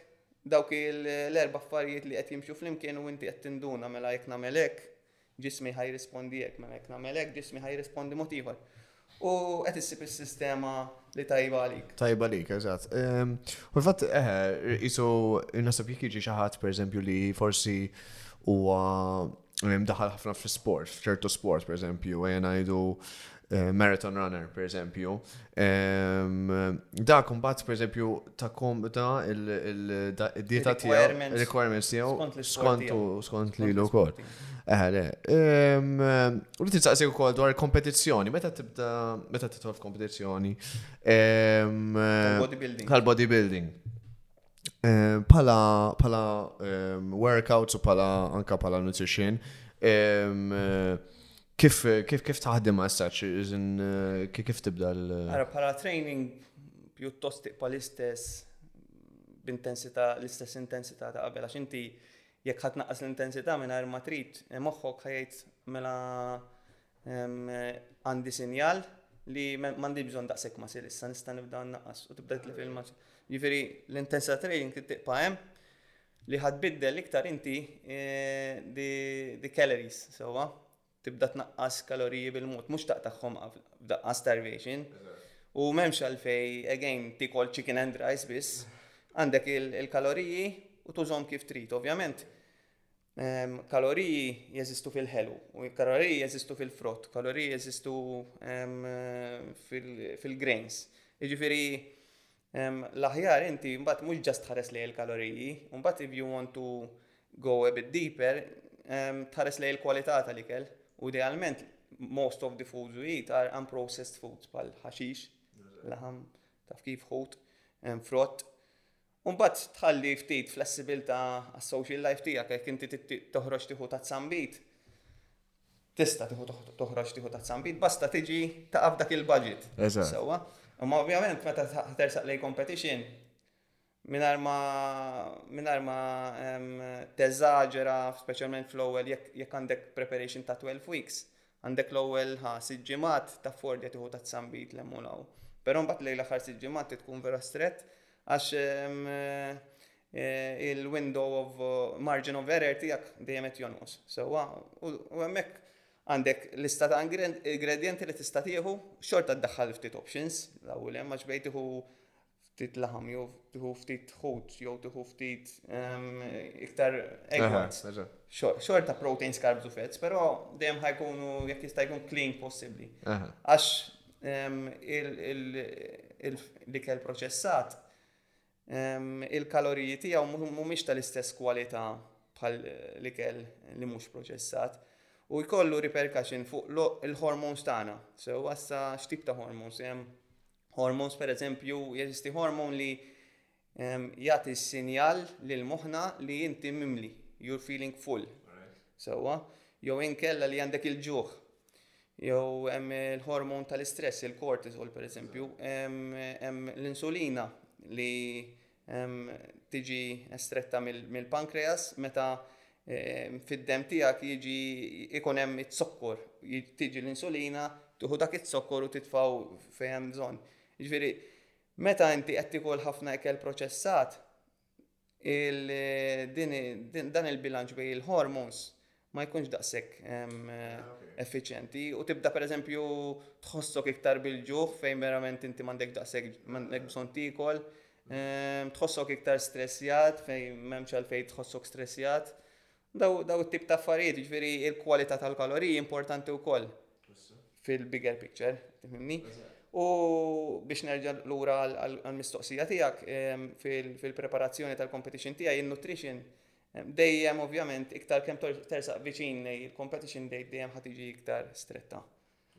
A: dawk l-erba' affarijiet li qed jimxu flimkien u inti qed tinduna mela jekk nagħmel hekk, ġismi ħa jirrispondi hekk, mela jekk nagħmel hekk, ġismi ħa jirrispondi mod ieħor. U qed issib is-sistema li tajba għalik.
C: Tajba għalik, eżatt. Ehm, u l-fatt, eħe, jisu, naħseb jekk jiġi xi ħadd, pereżempju, li forsi huwa daħal ħafna fi sport, f'ċertu sport, per eżempju, għajna ngħidu eh, marathon runner, per eżempju. Da kumbat, per eżempju, ta' kom da il-dieta tiegħu,
A: il-requirements
C: tiegħu,
A: skontu,
C: skont li l kol. Eħle. U li tinsaqsi wkoll dwar kompetizzjoni, meta tibda, meta titħol f'kompetizzjoni. Tal-bodybuilding. Tal-bodybuilding. eh, pala, pala um, workouts u pala anka pala nutrition, um, kif, kif, kif taħdem as such, eh, kif tibda l-
A: Għara, pala training pjuttost tiqpa l-istess b'intensità, l-istess intensità ta' qabel, għax inti jekk ħat naqqas l-intensità minn ma trid, moħħok ħajt mela Għandi sinjal li m'għandi bżonn daqshekk masil issa nista' nibda nnaqqas u tibda titlef il-masil. Jiġifieri l-intensità training tibqa' hemm li ħadd biddel iktar inti di eh, calories sewwa. Tibda tnaqqas kaloriji bil-mod, mhux taqtagħhom f'daqqa starvation. U m'hemmx għalfej again tikol chicken and rice biss. Għandek il-kaloriji u tużhom kif trid, ovvjament. Kaloriji jeżistu fil-ħelu, u kaloriji jeżistu fil-frott, kaloriji jeżistu fil-grains. Jiġifieri l-aħjar inti mbagħad mhux ġast tħares lejn il-kaloriji, mbagħad if you want to go a bit deeper, tħares lejn il-kwalità tal-ikel. U idealment, most of the foods we eat are unprocessed foods, bħal ħaxix, laħam, taf kif, ħut, frott. U mbagħad tħalli ftit flessibilità għas-social life tiegħek jekk inti toħroġ tieħu ta' zambit. Tista' tieħu toħroġ tieħu ta' zambit, basta tiġi ta' dak il-budget. Sewwa. Imma ovvjament meta tersaq lej competition, minar ma minar ma teżaġera, speċjalment fl-ewwel jekk għandek preparation ta' 12 weeks, Għandek l-ewwel ħa sitt ġimgħat ta' fordja tieħu taz-zambit l-hemm u l-hawn. Però mbagħad lejn l-aħħar sitt ġimgħat trid tkun vera strett għax il-window of margin of error tiegħek dejjem qed jonqos. Sewwa? U hemmhekk għandek lista ta' ingredjenti li tista' tieħu, xorta ddaħħal ftit options l-ewwel hemm għax bejn tieħu ftit laħam jew tieħu ftit ħut jew tieħu ftit iktar egwat. Xorta proteins, carbs u fats, però dejjem ħajkunu jekk jista' jkun clean possibbli. Għax l-ikel proċessat il-kaloriji tiegħu mhumiex tal-istess kwalità bħal l-ikel li mhux proċessat u jkollu repercussion fuq il-hormones tagħna. So, għassa x'tip ta' hormones hemm Hormons pereżempju, jeżisti hormon li jagħti s-sinjal lil moħħna li inti mimli, you're feeling full. Sewwa, jew inkella li għandek il-ġuħ. Jew hemm il-hormon tal-istress, il-cortisol pereżempju, hemm l-insulina li tiġi estretta mill-pankreas meta ehm, fid-dem tiegħek jiġi ikun hemm it-zokkor, tiġi l-insulina, tuħu dak it-zokkor u titfaw fejn hemm bżonn. Ġifieri, meta inti qed tikol ħafna ikel proċessat, dan il-bilanċ bej il-hormones ma jkunx daqshekk ah, effiċjenti u tibda pereżempju tħossok iktar bil-ġuħ fejn verament inti m'għandek daqshekk m'għandek bżonn tikol, tħossok iktar stressjat fejn m'hemmx għalfejn tħossok stressjat. Daw daw it-tip ta' affarijiet, ġifieri il-kwalità tal-kaloriji importanti wkoll fil-bigger picture, tifhimni? U biex nerġa' lura għall-mistoqsija tiegħek fil-preparazzjoni tal-competition tiegħi in-nutrition Dejjem ovvjament iktar kemm tersaq viċin lejn il-competition date dejjem ħa tiġi iktar stretta.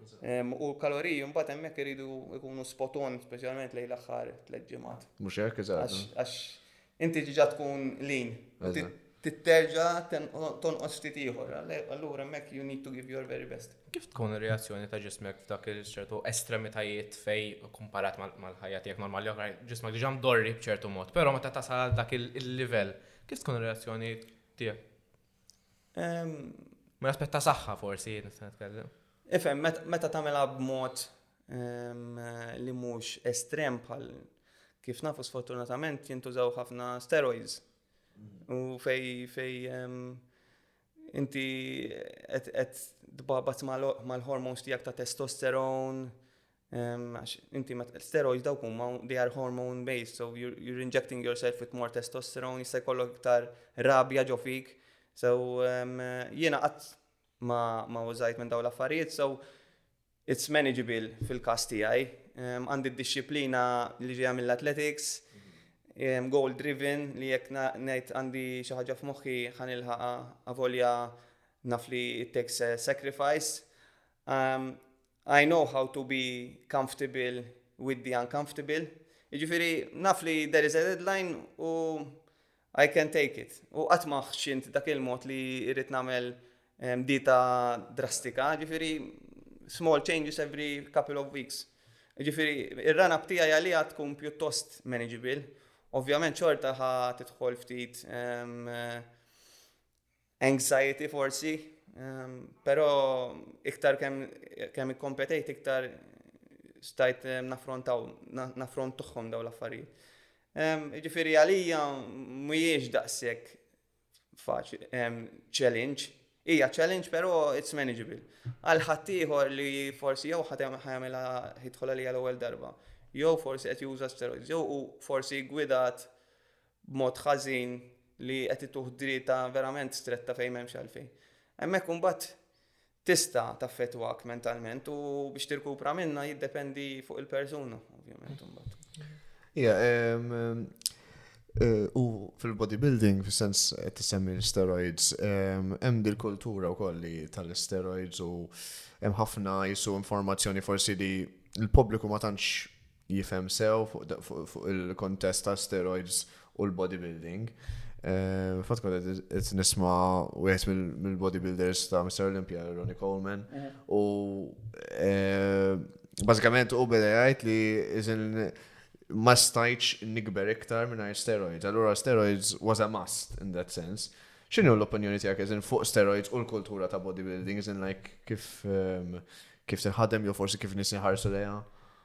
A: U l-kaloriji mbagħad hemmhekk iridu jkunu spot on speċjalment lejn l-aħħar tliet ġimgħat.
C: Mhux hekk, eżatt.
A: Għax inti diġà tkun lean u trid terġa' tonqos ftit ieħor. Allura hemmhekk you need to give your very best.
B: Kif tkun ir-reazzjoni ta' ġismek f'dak il-ċertu estremitajiet fejn ikkumparat mal-ħajja tiegħek normali oħrajn, ġismek diġà mdorri b'ċertu mod, però meta tasal għal dak il-livell Kif tkun ir-reazzjoni tiegħek? Ma naspetta saħħa forsi, nista' nitkellem.
A: Ifhem, meta tagħmilha b'mod li mhux estrem bħal kif nafu sfortunatament jintużaw ħafna steroids. U fej fej inti qed tbabat mal-hormones tiegħek ta' testosteron, Għax inti ma steroids dawk huma they are hormone based, so you're, you're injecting yourself with more testosterone, jista' jkollok iktar rabja ġo fik. So um, jiena qatt ma, ma użajt minn daw l-affarijiet, so it's manageable fil-kas tiegħi. Għandi d-disciplina li ġejja mill-athletics, goal driven li jekk ngħid għandi xi ħaġa f'moħħi ħanilħaqa avolja naf li it takes sacrifice. I know how to be comfortable with the uncomfortable. Jiġifieri naf li there is a deadline u I can take it. U qatt ma ħxint dak il-mod li irrid nagħmel ehm, dita drastika, ġifieri small changes every couple of weeks. Ġifiri, ir-rana btija għalija tkun pjuttost manageable. Ovvjament xorta ħa tidħol ftit ehm, anxiety forsi, ehm, pero iktar kemm kem ikkompetejt iktar stajt ehm, naffrontaw, naffront tuħħom daw l-affarijiet. Ehm, ġifiri għalija mujiex daqsek faċ, challenge, hija challenge pero it's manageable. Għal ħaddieħor li forsi jew ħatem ħajamela ħidħol għalija l-ewwel darba, jew forsi qed juża steroids, jew forsi gwidat b'mod ħażin li qed ituħ drieta verament stretta fejn m'hemmx għalfejn. Hemmhekk imbagħad tista' taffettwak mentalment u biex tirkupra minnha jiddependi fuq il-persuna, ovvjament imbagħad.
C: Ja, eh, u fil-bodybuilding, fis-sens qed tisemmi l-steroids, hemm dil-kultura wkoll li tal-steroids u hemm ħafna jisu informazzjoni forsi li l-pubbliku ma tantx jifhem sew fuq il-kuntest tal-steroids u l-bodybuilding. Fatt kont qed nisma' wieħed mill-bodybuilders ta' Mr. Olympia, Ronnie Coleman, u bażikament u beda jgħid li iżin ma stajtx nikber iktar mingħajr steroids. Allura steroids was a must in that sense. X'inhu l-opinjoni tiegħek iżin fuq steroids u l-kultura ta' bodybuilding iżin like kif kif tinħadem jew forsi kif nies inħarsu lejha?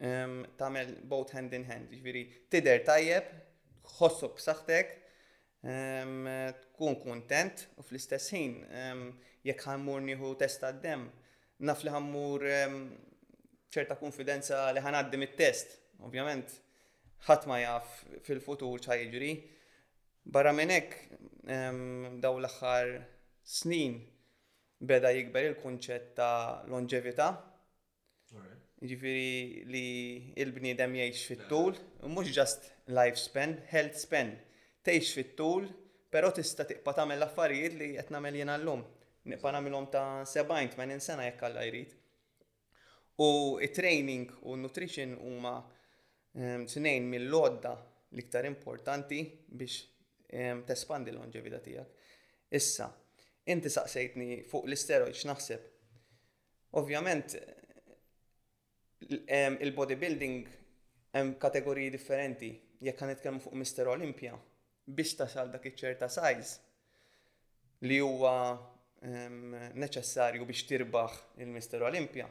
A: Um, tamel both hand in hand, ġviri, tider tajjeb, ħossok b'saħtek, um, tkun kontent u fl-istess ħin um, jekk ħammur nieħu testa d-dem, naf li ħammur um, ċerta konfidenza li ħanaddi mit-test, ovvjament, ħadd ma jaf fil-futur ċa jiġri. Barra minn hekk um, daw l-aħħar snin beda jikber il-kunċett ta' longevità Ġifiri li il-bniedem jgħix fit-tul, mhux just life span, health span. Tgħix fit-tul, però tista' tibqa' tagħmel l-affarijiet li qed nagħmel jiena llum. Nibqa' nagħmilhom ta' 70, 80 sena jekk Alla jrid. U t-training u n-nutrition huma tnejn mill-għodda l-iktar importanti biex tespandi l-lonġevità tiegħek. Issa, inti saqsejtni fuq l-isteroids x'naħseb. Ovvjament il-bodybuilding hemm kategoriji differenti. Jekk ħa nitkellmu fuq Mister Olympia, biex tasal dak iċ-ċerta size li huwa neċessarju biex tirbaħ il-Mister Olympia.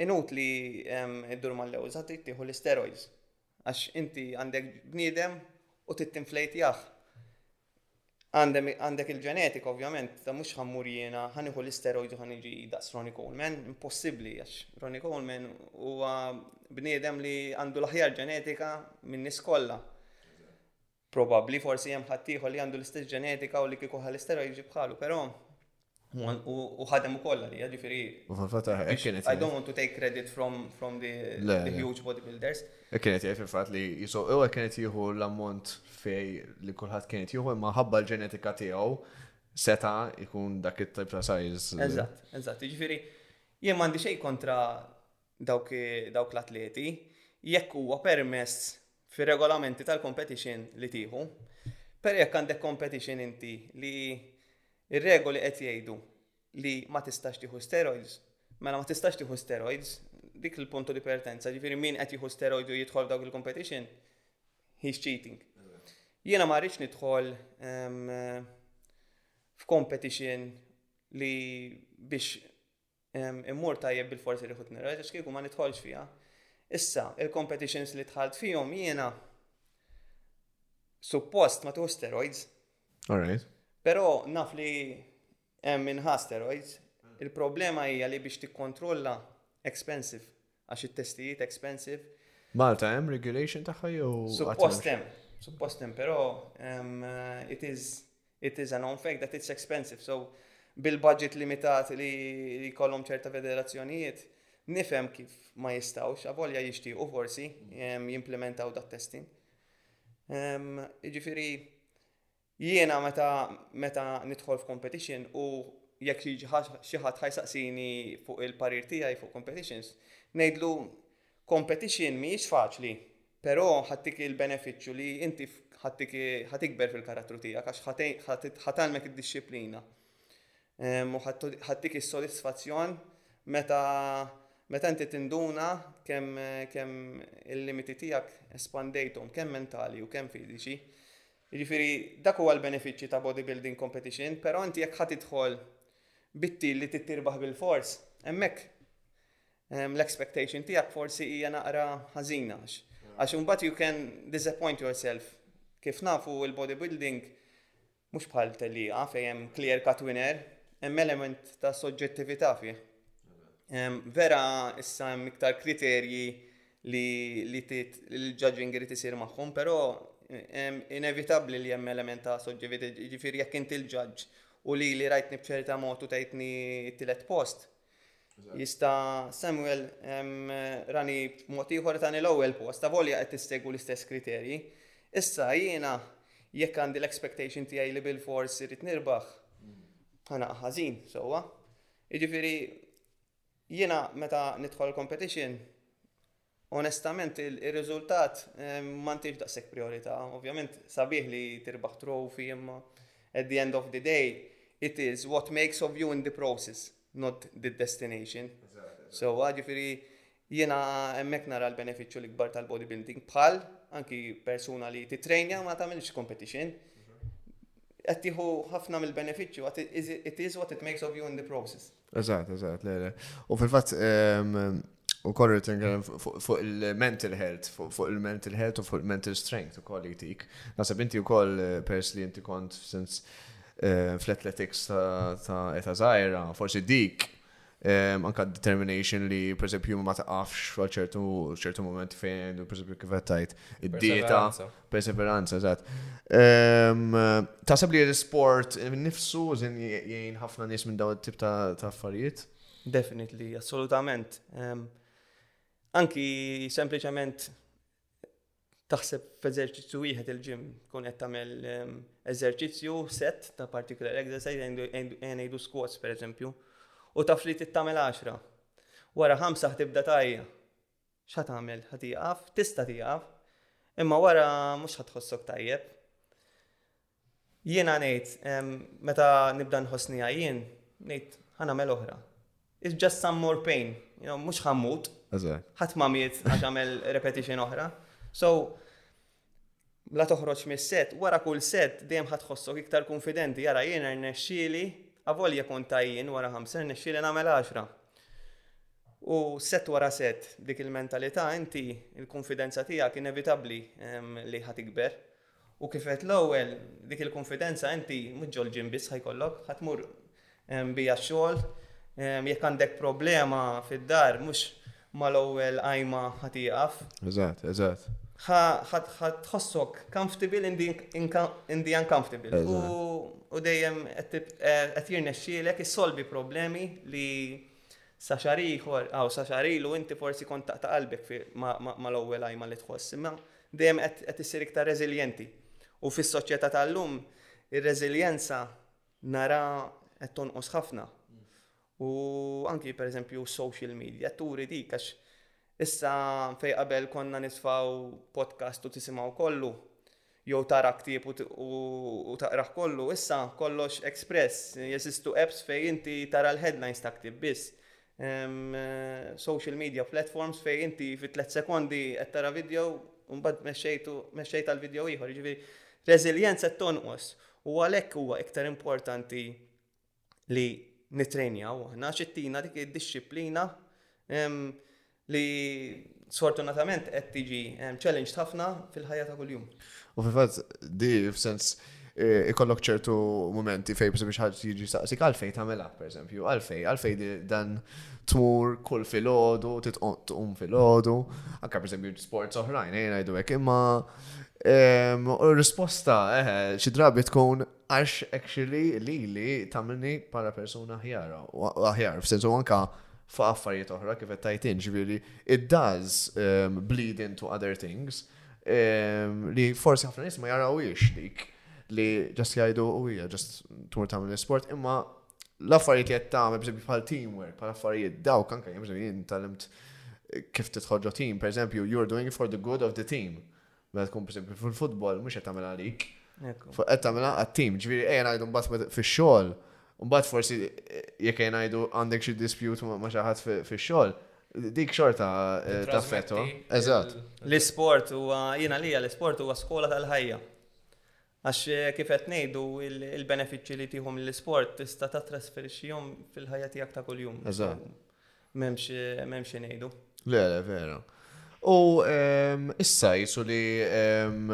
A: Inut li id-dur mal-lewża trid tieħu l-steroids. Għax inti għandek bniedem u trid tinflejtjah. Għandem għandek il-ġenetika ovvjament, ta' mhux ħa mmur jiena, ħa nieħu l-isteroids u ħa niġi daqs Ronnie Coleman, impossibbli għax Ronnie Coleman huwa bniedem li għandu l-aħjar ġenetika min-nies kollha. Probabbli forsi hemm ħaddieħor li għandu l-istess ġenetika u li kieku ħa l-isteroid jiġi bħalu, però u ħadem ukoll għalija, ġifieri. I don't want to take credit from, from the, the huge bodybuilders.
C: Hekk kienet jgħid fil-fatt li jiso u hekk kienet jieħu l-ammont fej li kulħadd kienet jieħu imma ħabba l-ġenetika tiegħu seta jkun dak it-type ta' size.
A: Eżatt, eżatt. Ġifieri jien m'għandi xejn kontra dawk dawk l-atleti jekk huwa permess fir-regolamenti tal-competition li tieħu. Però jekk għandek competition inti li ir-regoli qed jgħidu li ma tistax tieħu steroids, mela ma tistax tieħu steroids, dik il-puntu di pertenza, ġifieri min qed jieħu steroids u jidħol dawk il-competition, he's cheating. Jiena ma rridx nidħol ehm, f'competition li biex Immur tajjeb bil-forsi li ħutni rajt, għax kieku ma nidħolx fija. Issa, il-competitions li tħalt fihom jiena suppost ma tuħu steroids.
C: Alright.
A: Pero naf li hemm minħa steroids, il-problema hija li biex tikkontrolla expensive. Għax it-testijiet expensive.
C: Malta hemm regulation tagħha jew.
A: Suppost hemm, suppost hemm, però um, it is it is a known fact that it's expensive. So bil-budget limitat li, li kollhom ċerta federazzjonijiet, nifhem kif ma jistawx, avolja jixtiequ forsi jimplementaw dat testing. Iġifiri, Jiena meta meta nidħol f'competition u jekk jiġi xi ħadd ħa jsaqsini fuq il-parir tiegħi fuq competitions, ngħidlu competition mhijiex faċli, però ħa ttik il-benefiċċju li inti ħa ttik ħa tikber fil-karattru tiegħek għax ħa tgħin ħa ħa tgħallmek id-dixxiplina. Ehm, u ħa ħa ttik is-sodisfazzjon meta meta inti tinduna kemm kemm il-limiti tiegħek espandejthom kemm mentali u kemm fiżiċi. Jiġifieri dak huwa l-benefiċċju ta' bodybuilding competition, però inti jekk ħa tidħol bit-til li trid tirbaħ bilfors, hemmhekk l-expectation tiegħek forsi hija naqra ħażina għax għax imbagħad you can disappoint yourself. Kif nafu l-bodybuilding mhux bħal tellieqa fejn hemm clear cut winner, hemm element ta' soġġettività fih. Vera issa hemm iktar kriterji li li tit il-judging irid isir magħhom, però inevitabbli li hemm element ta' soġġevit, ġifieri jekk inti l-ġudge u li li rajtni b'ċerta mod u tajtni tielet post. Jista Samuel rani mod ieħor tani l-ewwel post, ta' volja qed tissegwu l-istess kriterji. Issa jiena jekk għandi l-expectation tiegħi li bil-fors irid nirbaħ, ħana ħażin, sewwa. Jiġifieri Jiena meta nidħol competition, onestament ir-riżultat m'għandhiex daqshekk prijorità. Ovvjament sabiħ li tirbaħ trophy imma at the end of the day it is what makes of you in the process, not the destination. So ġifieri jiena hemmhekk nara l-benefiċċju l-ikbar tal-bodybuilding bħal anki persuna li titrejnja ma tagħmilx competition. Qed tieħu ħafna mill-benefiċċju, it is what it makes of you in the process.
C: Eżatt, eżatt, le, le. U fil-fatt, u korru t-tingħan fuq il-mental health, fuq il-mental health u fuq il-mental strength u koll jitik. Nasab inti u koll eh, pers li inti kont since eh, fl-athletics ta' eta zaħira, forsi dik eh, anka determination li per esempio ma taqafx għal ċertu ċertu moment fejn, per esempio kif għattajt, id-dieta, Perseveranza, eżatt. Ehm, Tasab li l-sport nifsu zin jgħin ħafna nies minn dawn it-tip ta' affarijiet?
A: Definitely, assolutament. Ehm, anki sempliċement taħseb f'eżerċizzju wieħed il-ġim kun qed tagħmel ehm, eżerċizzju set ta' particular exercise ngħidu squats pereżempju u taf li tittamel 10. Wara ħamsa ħtibda tajja. X'ħa tagħmel? Ħa tieqaf? Tista' tieqaf. Imma wara mhux ħa tħossok tajjeb. Jiena ngħid, meta nibda nħossni għajjien, ngħid ħa nagħmel oħra. It's just some more pain, you know, mhux ħammut. Ħadd ma miet għax għamel repetition oħra. So, Bla toħroġ mis-sett, wara kull sett dejjem ħa tħossok iktar kunfidenti, ara jiena rnexxieli, avolja kont ta' jien wara ħamsa rnexxieli nagħmel għaxra. U sett wara sett, dik il-mentalità inti l-kunfidenza tiegħek inevitabbli ehm, li ħa tikber. U kif qed l-ewwel, dik il-kunfidenza inti mhux ġol-ġim biss ħa jkollok, ħa tmur Bija x-xogħol. Jekk għandek problema fid-dar mhux mal-ewwel qajma ħa tieqaf.
C: Eżatt, eżatt.
A: Ħa tħossok comfortable in the uncomfortable. U dejjem qed jirnexxielek issolvi problemi li sa xahar ieħor aw sa xahar ilu inti forsi kont taqta' qalbek mal-ewwel qajma li tħoss. Imma dejjem qed issir iktar reżiljenti. U fis-soċjetà tal-lum ir-reżiljenza Nara qed tonqos ħafna. U anki per eżempju social media turi dik għax issa fej qabel konna nisfaw podcast u tisimgħu kollu jew tara ktieb u taqrah kollu, issa kollox express, jeżistu apps fej inti tara l-headlines ta' ktieb biss. Hemm social media platforms fejn inti fi tliet sekondi qed tara video u mbagħad mexxejtu mexxejt għal video ieħor, jiġifieri reżiljenza qed tonqos u għalhekk huwa iktar importanti li nitrejnjaw aħna xittina dik id-dixxiplina li sfortunatament qed tiġi challenged ħafna fil-ħajja ta' kuljum.
C: U fil-fatt di f'sens eh, ikollok ċertu momenti fej biex biex ħadd jiġi saqsik għalfej tagħmelha, pereżempju, għalfej, għalfej dan tmur kull filgħodu, titqum filgħodu, anke pereżempju sports oħrajn, ejja eh, ngħidu hekk, imma ehm, u risposta eh, xi drabi tkun Għax actually lili tagħmilni bħala persuna aħjar, aħjar, f'sens u anka f'affarijiet oħra kif qed tgħid int, ġifieri it does ehm, bleed into other things ehm, li forsi ħafna nies ma jarawhiex dik li ġast jgħidu u hija ġast tmur tagħmel sport imma l-affarijiet li qed tagħmel biex bħal teamwork, bħal affarijiet dawk anke jien jien talimt eh, kif titħoġġo team, per eżempju, you're doing it for the good of the team. Meta tkun pereżempju fil-futbol mhux qed tagħmel għalik. Qed tagħmilha għat-tim, ġifieri ejja ngħidu mbagħad fix-xogħol. Mbagħad forsi jekk ejja ngħidu għandek xi dispjut ma' xi ħadd fix-xogħol, dik xorta eh, taffetwa. Eżatt.
A: L-isport huwa jiena lija l-isport huwa skola tal-ħajja. Għax kif qed ngħidu, il-benefiċċji li tieħu mill-isport tista' tattrasferixxihom fil-ħajja tiegħek ta' kuljum.
C: Eżatt.
A: M'hemmx xi ngħidu.
C: Le, le, vera. U ehm, issa jisu li ehm,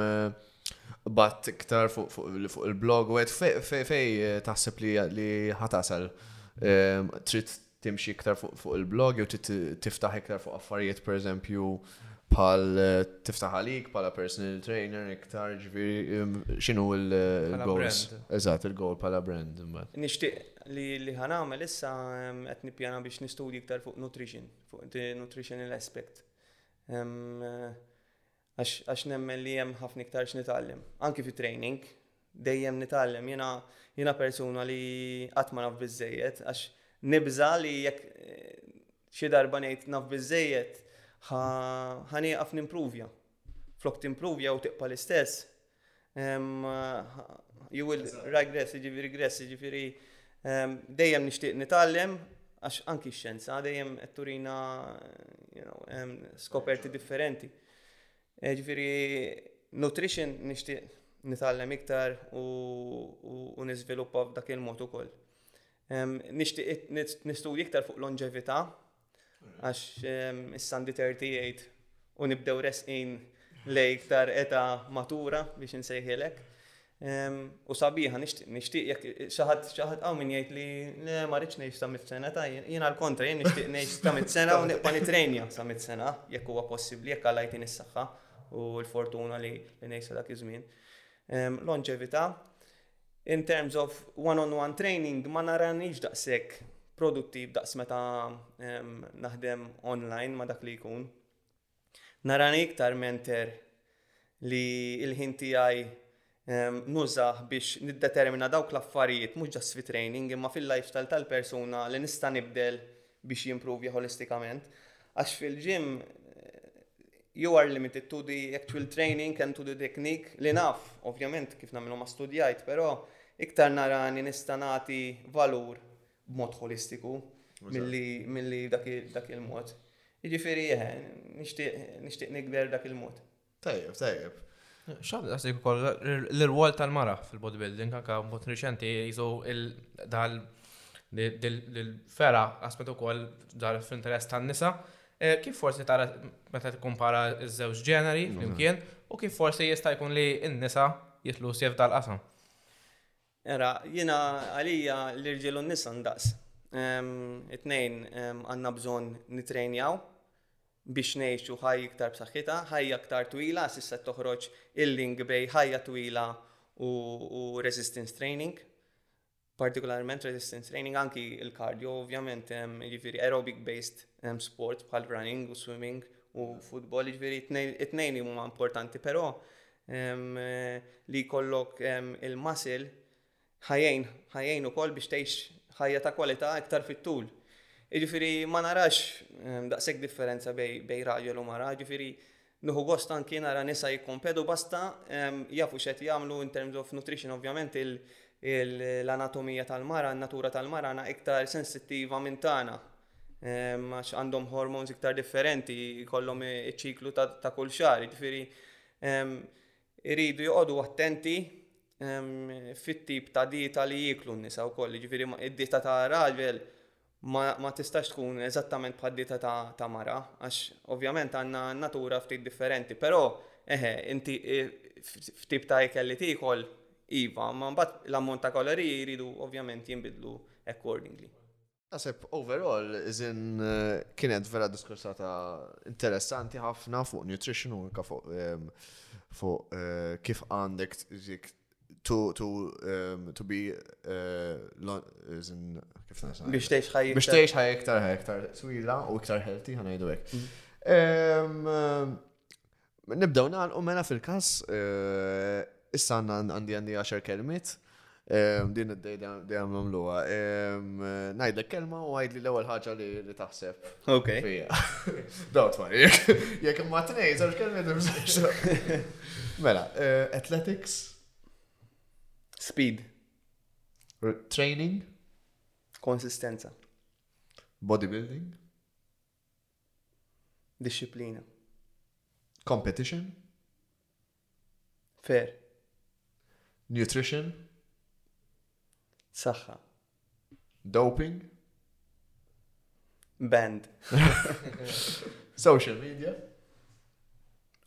C: bat iktar fuq il-blog u għed fej eh, taħseb li ħatasal ehm, trid timxi iktar fuq il-blog jew tiftaħ iktar fuq affarijiet pereżempju bħal tiftaħ għalik bħala personal trainer iktar ġifieri x'inhu l-goals. Eżatt, il-goal bħala brand
A: imbagħad. Nixtieq li li ħanamel issa qed nippjana biex nistudji iktar fuq nutrition, fuq the nutritional aspect. Għax, għax nemmen li hemm ħafna iktar x'nitgħallem. Anki fi training, dejjem nitgħallem. Jiena, jiena persuna li qatt ma naf biżżejjed, għax nibża' li jekk xi darba ngħid naf biżżejjed, ħa, ħa nieqaf nimpruvja. Flok timpruvja u tibqa' l-istess, You will regress, jiġifieri regress, jiġifieri dejjem nixtieq nitgħallem għax anki x-xenza dejjem qed turina skoperti differenti. Jiġifieri nutrition nixtieq nitgħallem iktar u niżviluppa f'dak il-mod ukoll. Nixtieq nistudji iktar fuq longevità Għax ehm, issa għandi 38 u nibdew resqin lej iktar eta matura biex insejħilek. Ehm, u sabiħa, nishtiq jek xaħat xaħat għaw min jgħid li le ma rridx ngħix sa mit sena ta' jiena l-kontra jien nixtieq ngħix sa mit sena u nibqa' nitrejnja sa mit sena jekk huwa possibbli jekk għallajtin is-saħħa u l-fortuna li ngħix sa dak iż-żmien. Ehm, Lonġevità, In terms of one on one training ma naranix daqshekk produttiv daqs meta naħdem online ma dak li jkun. Narani iktar mentor li il-ħin tiegħi nużah biex niddetermina dawk l-affarijiet mhux ġast fi training imma fil-lifestyle tal-persuna li nista' nibdel biex jimprovja holistikament għax fil-gym you are limited to the actual training and to the technique li naf, ovvjament kif nagħmlu ma studjajt, però iktar narani nista' nagħti valur b'mod holistiku milli dak il-mod. Jiġifieri eh, nixtieq nikber dak il-mod.
C: Tajjeb, tajjeb.
B: Xabda tasik ukoll l-rwol tal-mara fil-bodybuilding, anka mod riċenti jizu dal fera aspet ukoll dal fl-interess tan-nisa. E, kif forsi tara meta tikkumpara ż-żewġ ġeneri flimkien u kif forsi jista' jkun li n-nisa jitlu sjef dal-qasam?
A: Ara, jiena għalija l-irġiel u n-nisa ndaqs. It-tnejn għandna bżonn nittrejnjaw biex ngħixu ħajj iktar b'saħħitha, ħajja aktar twila għax issa qed toħroġ il-link bejn ħajja twila u resistance training, partikolarment resistance training, anki l-cardio ovvjament, jiġifieri aerobic based sports bħal running u swimming u football, jiġifieri t-tnejn huma importanti, però li jkollok il-muscle ħajjin, ħajjin ukoll biex tgħix ħajja ta' kwalità iktar fit-tul. Jiġifieri ma narax ehm, daqshekk differenza bej, bej raġel u mara, jiġifieri Nuhu gost anki nara nisa jikkompedu basta ehm, jafu xed jagħmlu in terms of nutrition ovvjament l-anatomija tal-mara, n-natura tal-mara na iktar sensittiva minn tagħna. Ehm, għax għandhom hormones iktar differenti, jkollhom iċ-ċiklu ta' kull xar, ġifiri ehm, iridu joqogħdu attenti ehm, fit-tip ta' dieta li jiklu n-nisa u koll, ġifiri id-dieta ta' raġel ma tistax tkun eżattament bħad dieta ta' mara, għax ovvjament għanna natura ftit differenti, pero eħe, inti e, f'tip ta' ikel li tikol, iva, ma mbagħad l-ammont ta' kaloriji jridu ovvjament jinbidlu accordingly.
C: Naħseb overall, iżin kienet vera diskursata interessanti ħafna fuq nutrition u anka fuq ehm, fuq eh, kif għandek to to um, to be uh, kif
A: biex tgħix ħajja
C: biex tgħix ħajja iktar ħajja iktar twila u iktar healthy ħanajdu hekk. Mm. Ehm, Nibdew nagħlqu mela fil-każ issa għandna għandi għandi għaxar kelmiet. Din id-dejda dejjem nagħmluha. Ngħidlek kelma u għidli l-ewwel ħaġa li taħseb.
A: Ok.
C: Daw tmar, jekk imma tnej, żewġ kelmiet nibżgħu. Mela, eh, athletics.
A: Speed.
C: Training.
A: Konsistenza.
C: Bodybuilding.
A: Disciplina.
C: Competition.
A: Fair.
C: nutrition
A: صحة
C: doping
A: band
C: social media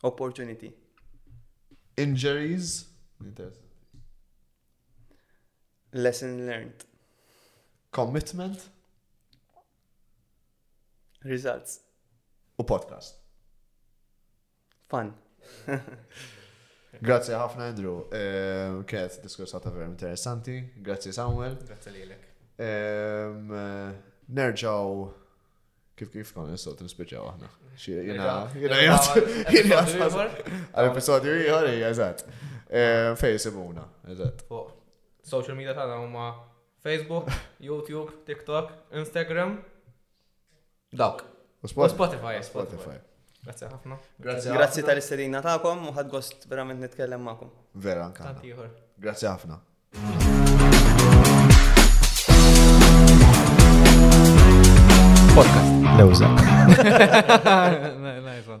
A: opportunity
C: injuries
A: lesson learned
C: commitment
A: Results.
C: U podcast.
A: Fun.
C: Grazie ħafna Andrew. Ehm, kienet diskursata vera interessanti. Grazie Samuel.
B: Grazie lilek.
C: Ehm, nerġaw kif kif kon nisot nispiċaw aħna. Jena, jena jgħat. Għal-episodju jgħor, eżat. Ehm, Fej simuna, eżat.
B: Social media tagħna huma Facebook, YouTube, TikTok, Instagram. Dawk.
C: U
B: Spotify.
C: Spotify.
B: Grazie ħafna.
C: Grazie.
A: Grazzi tal-istedina ta'kom u ħad gost verament nitkellem ma'kom.
C: Vera, anka.
B: Tant ieħor.
C: Grazie ħafna.
B: Podcast.
D: Lewza.
B: Nice one.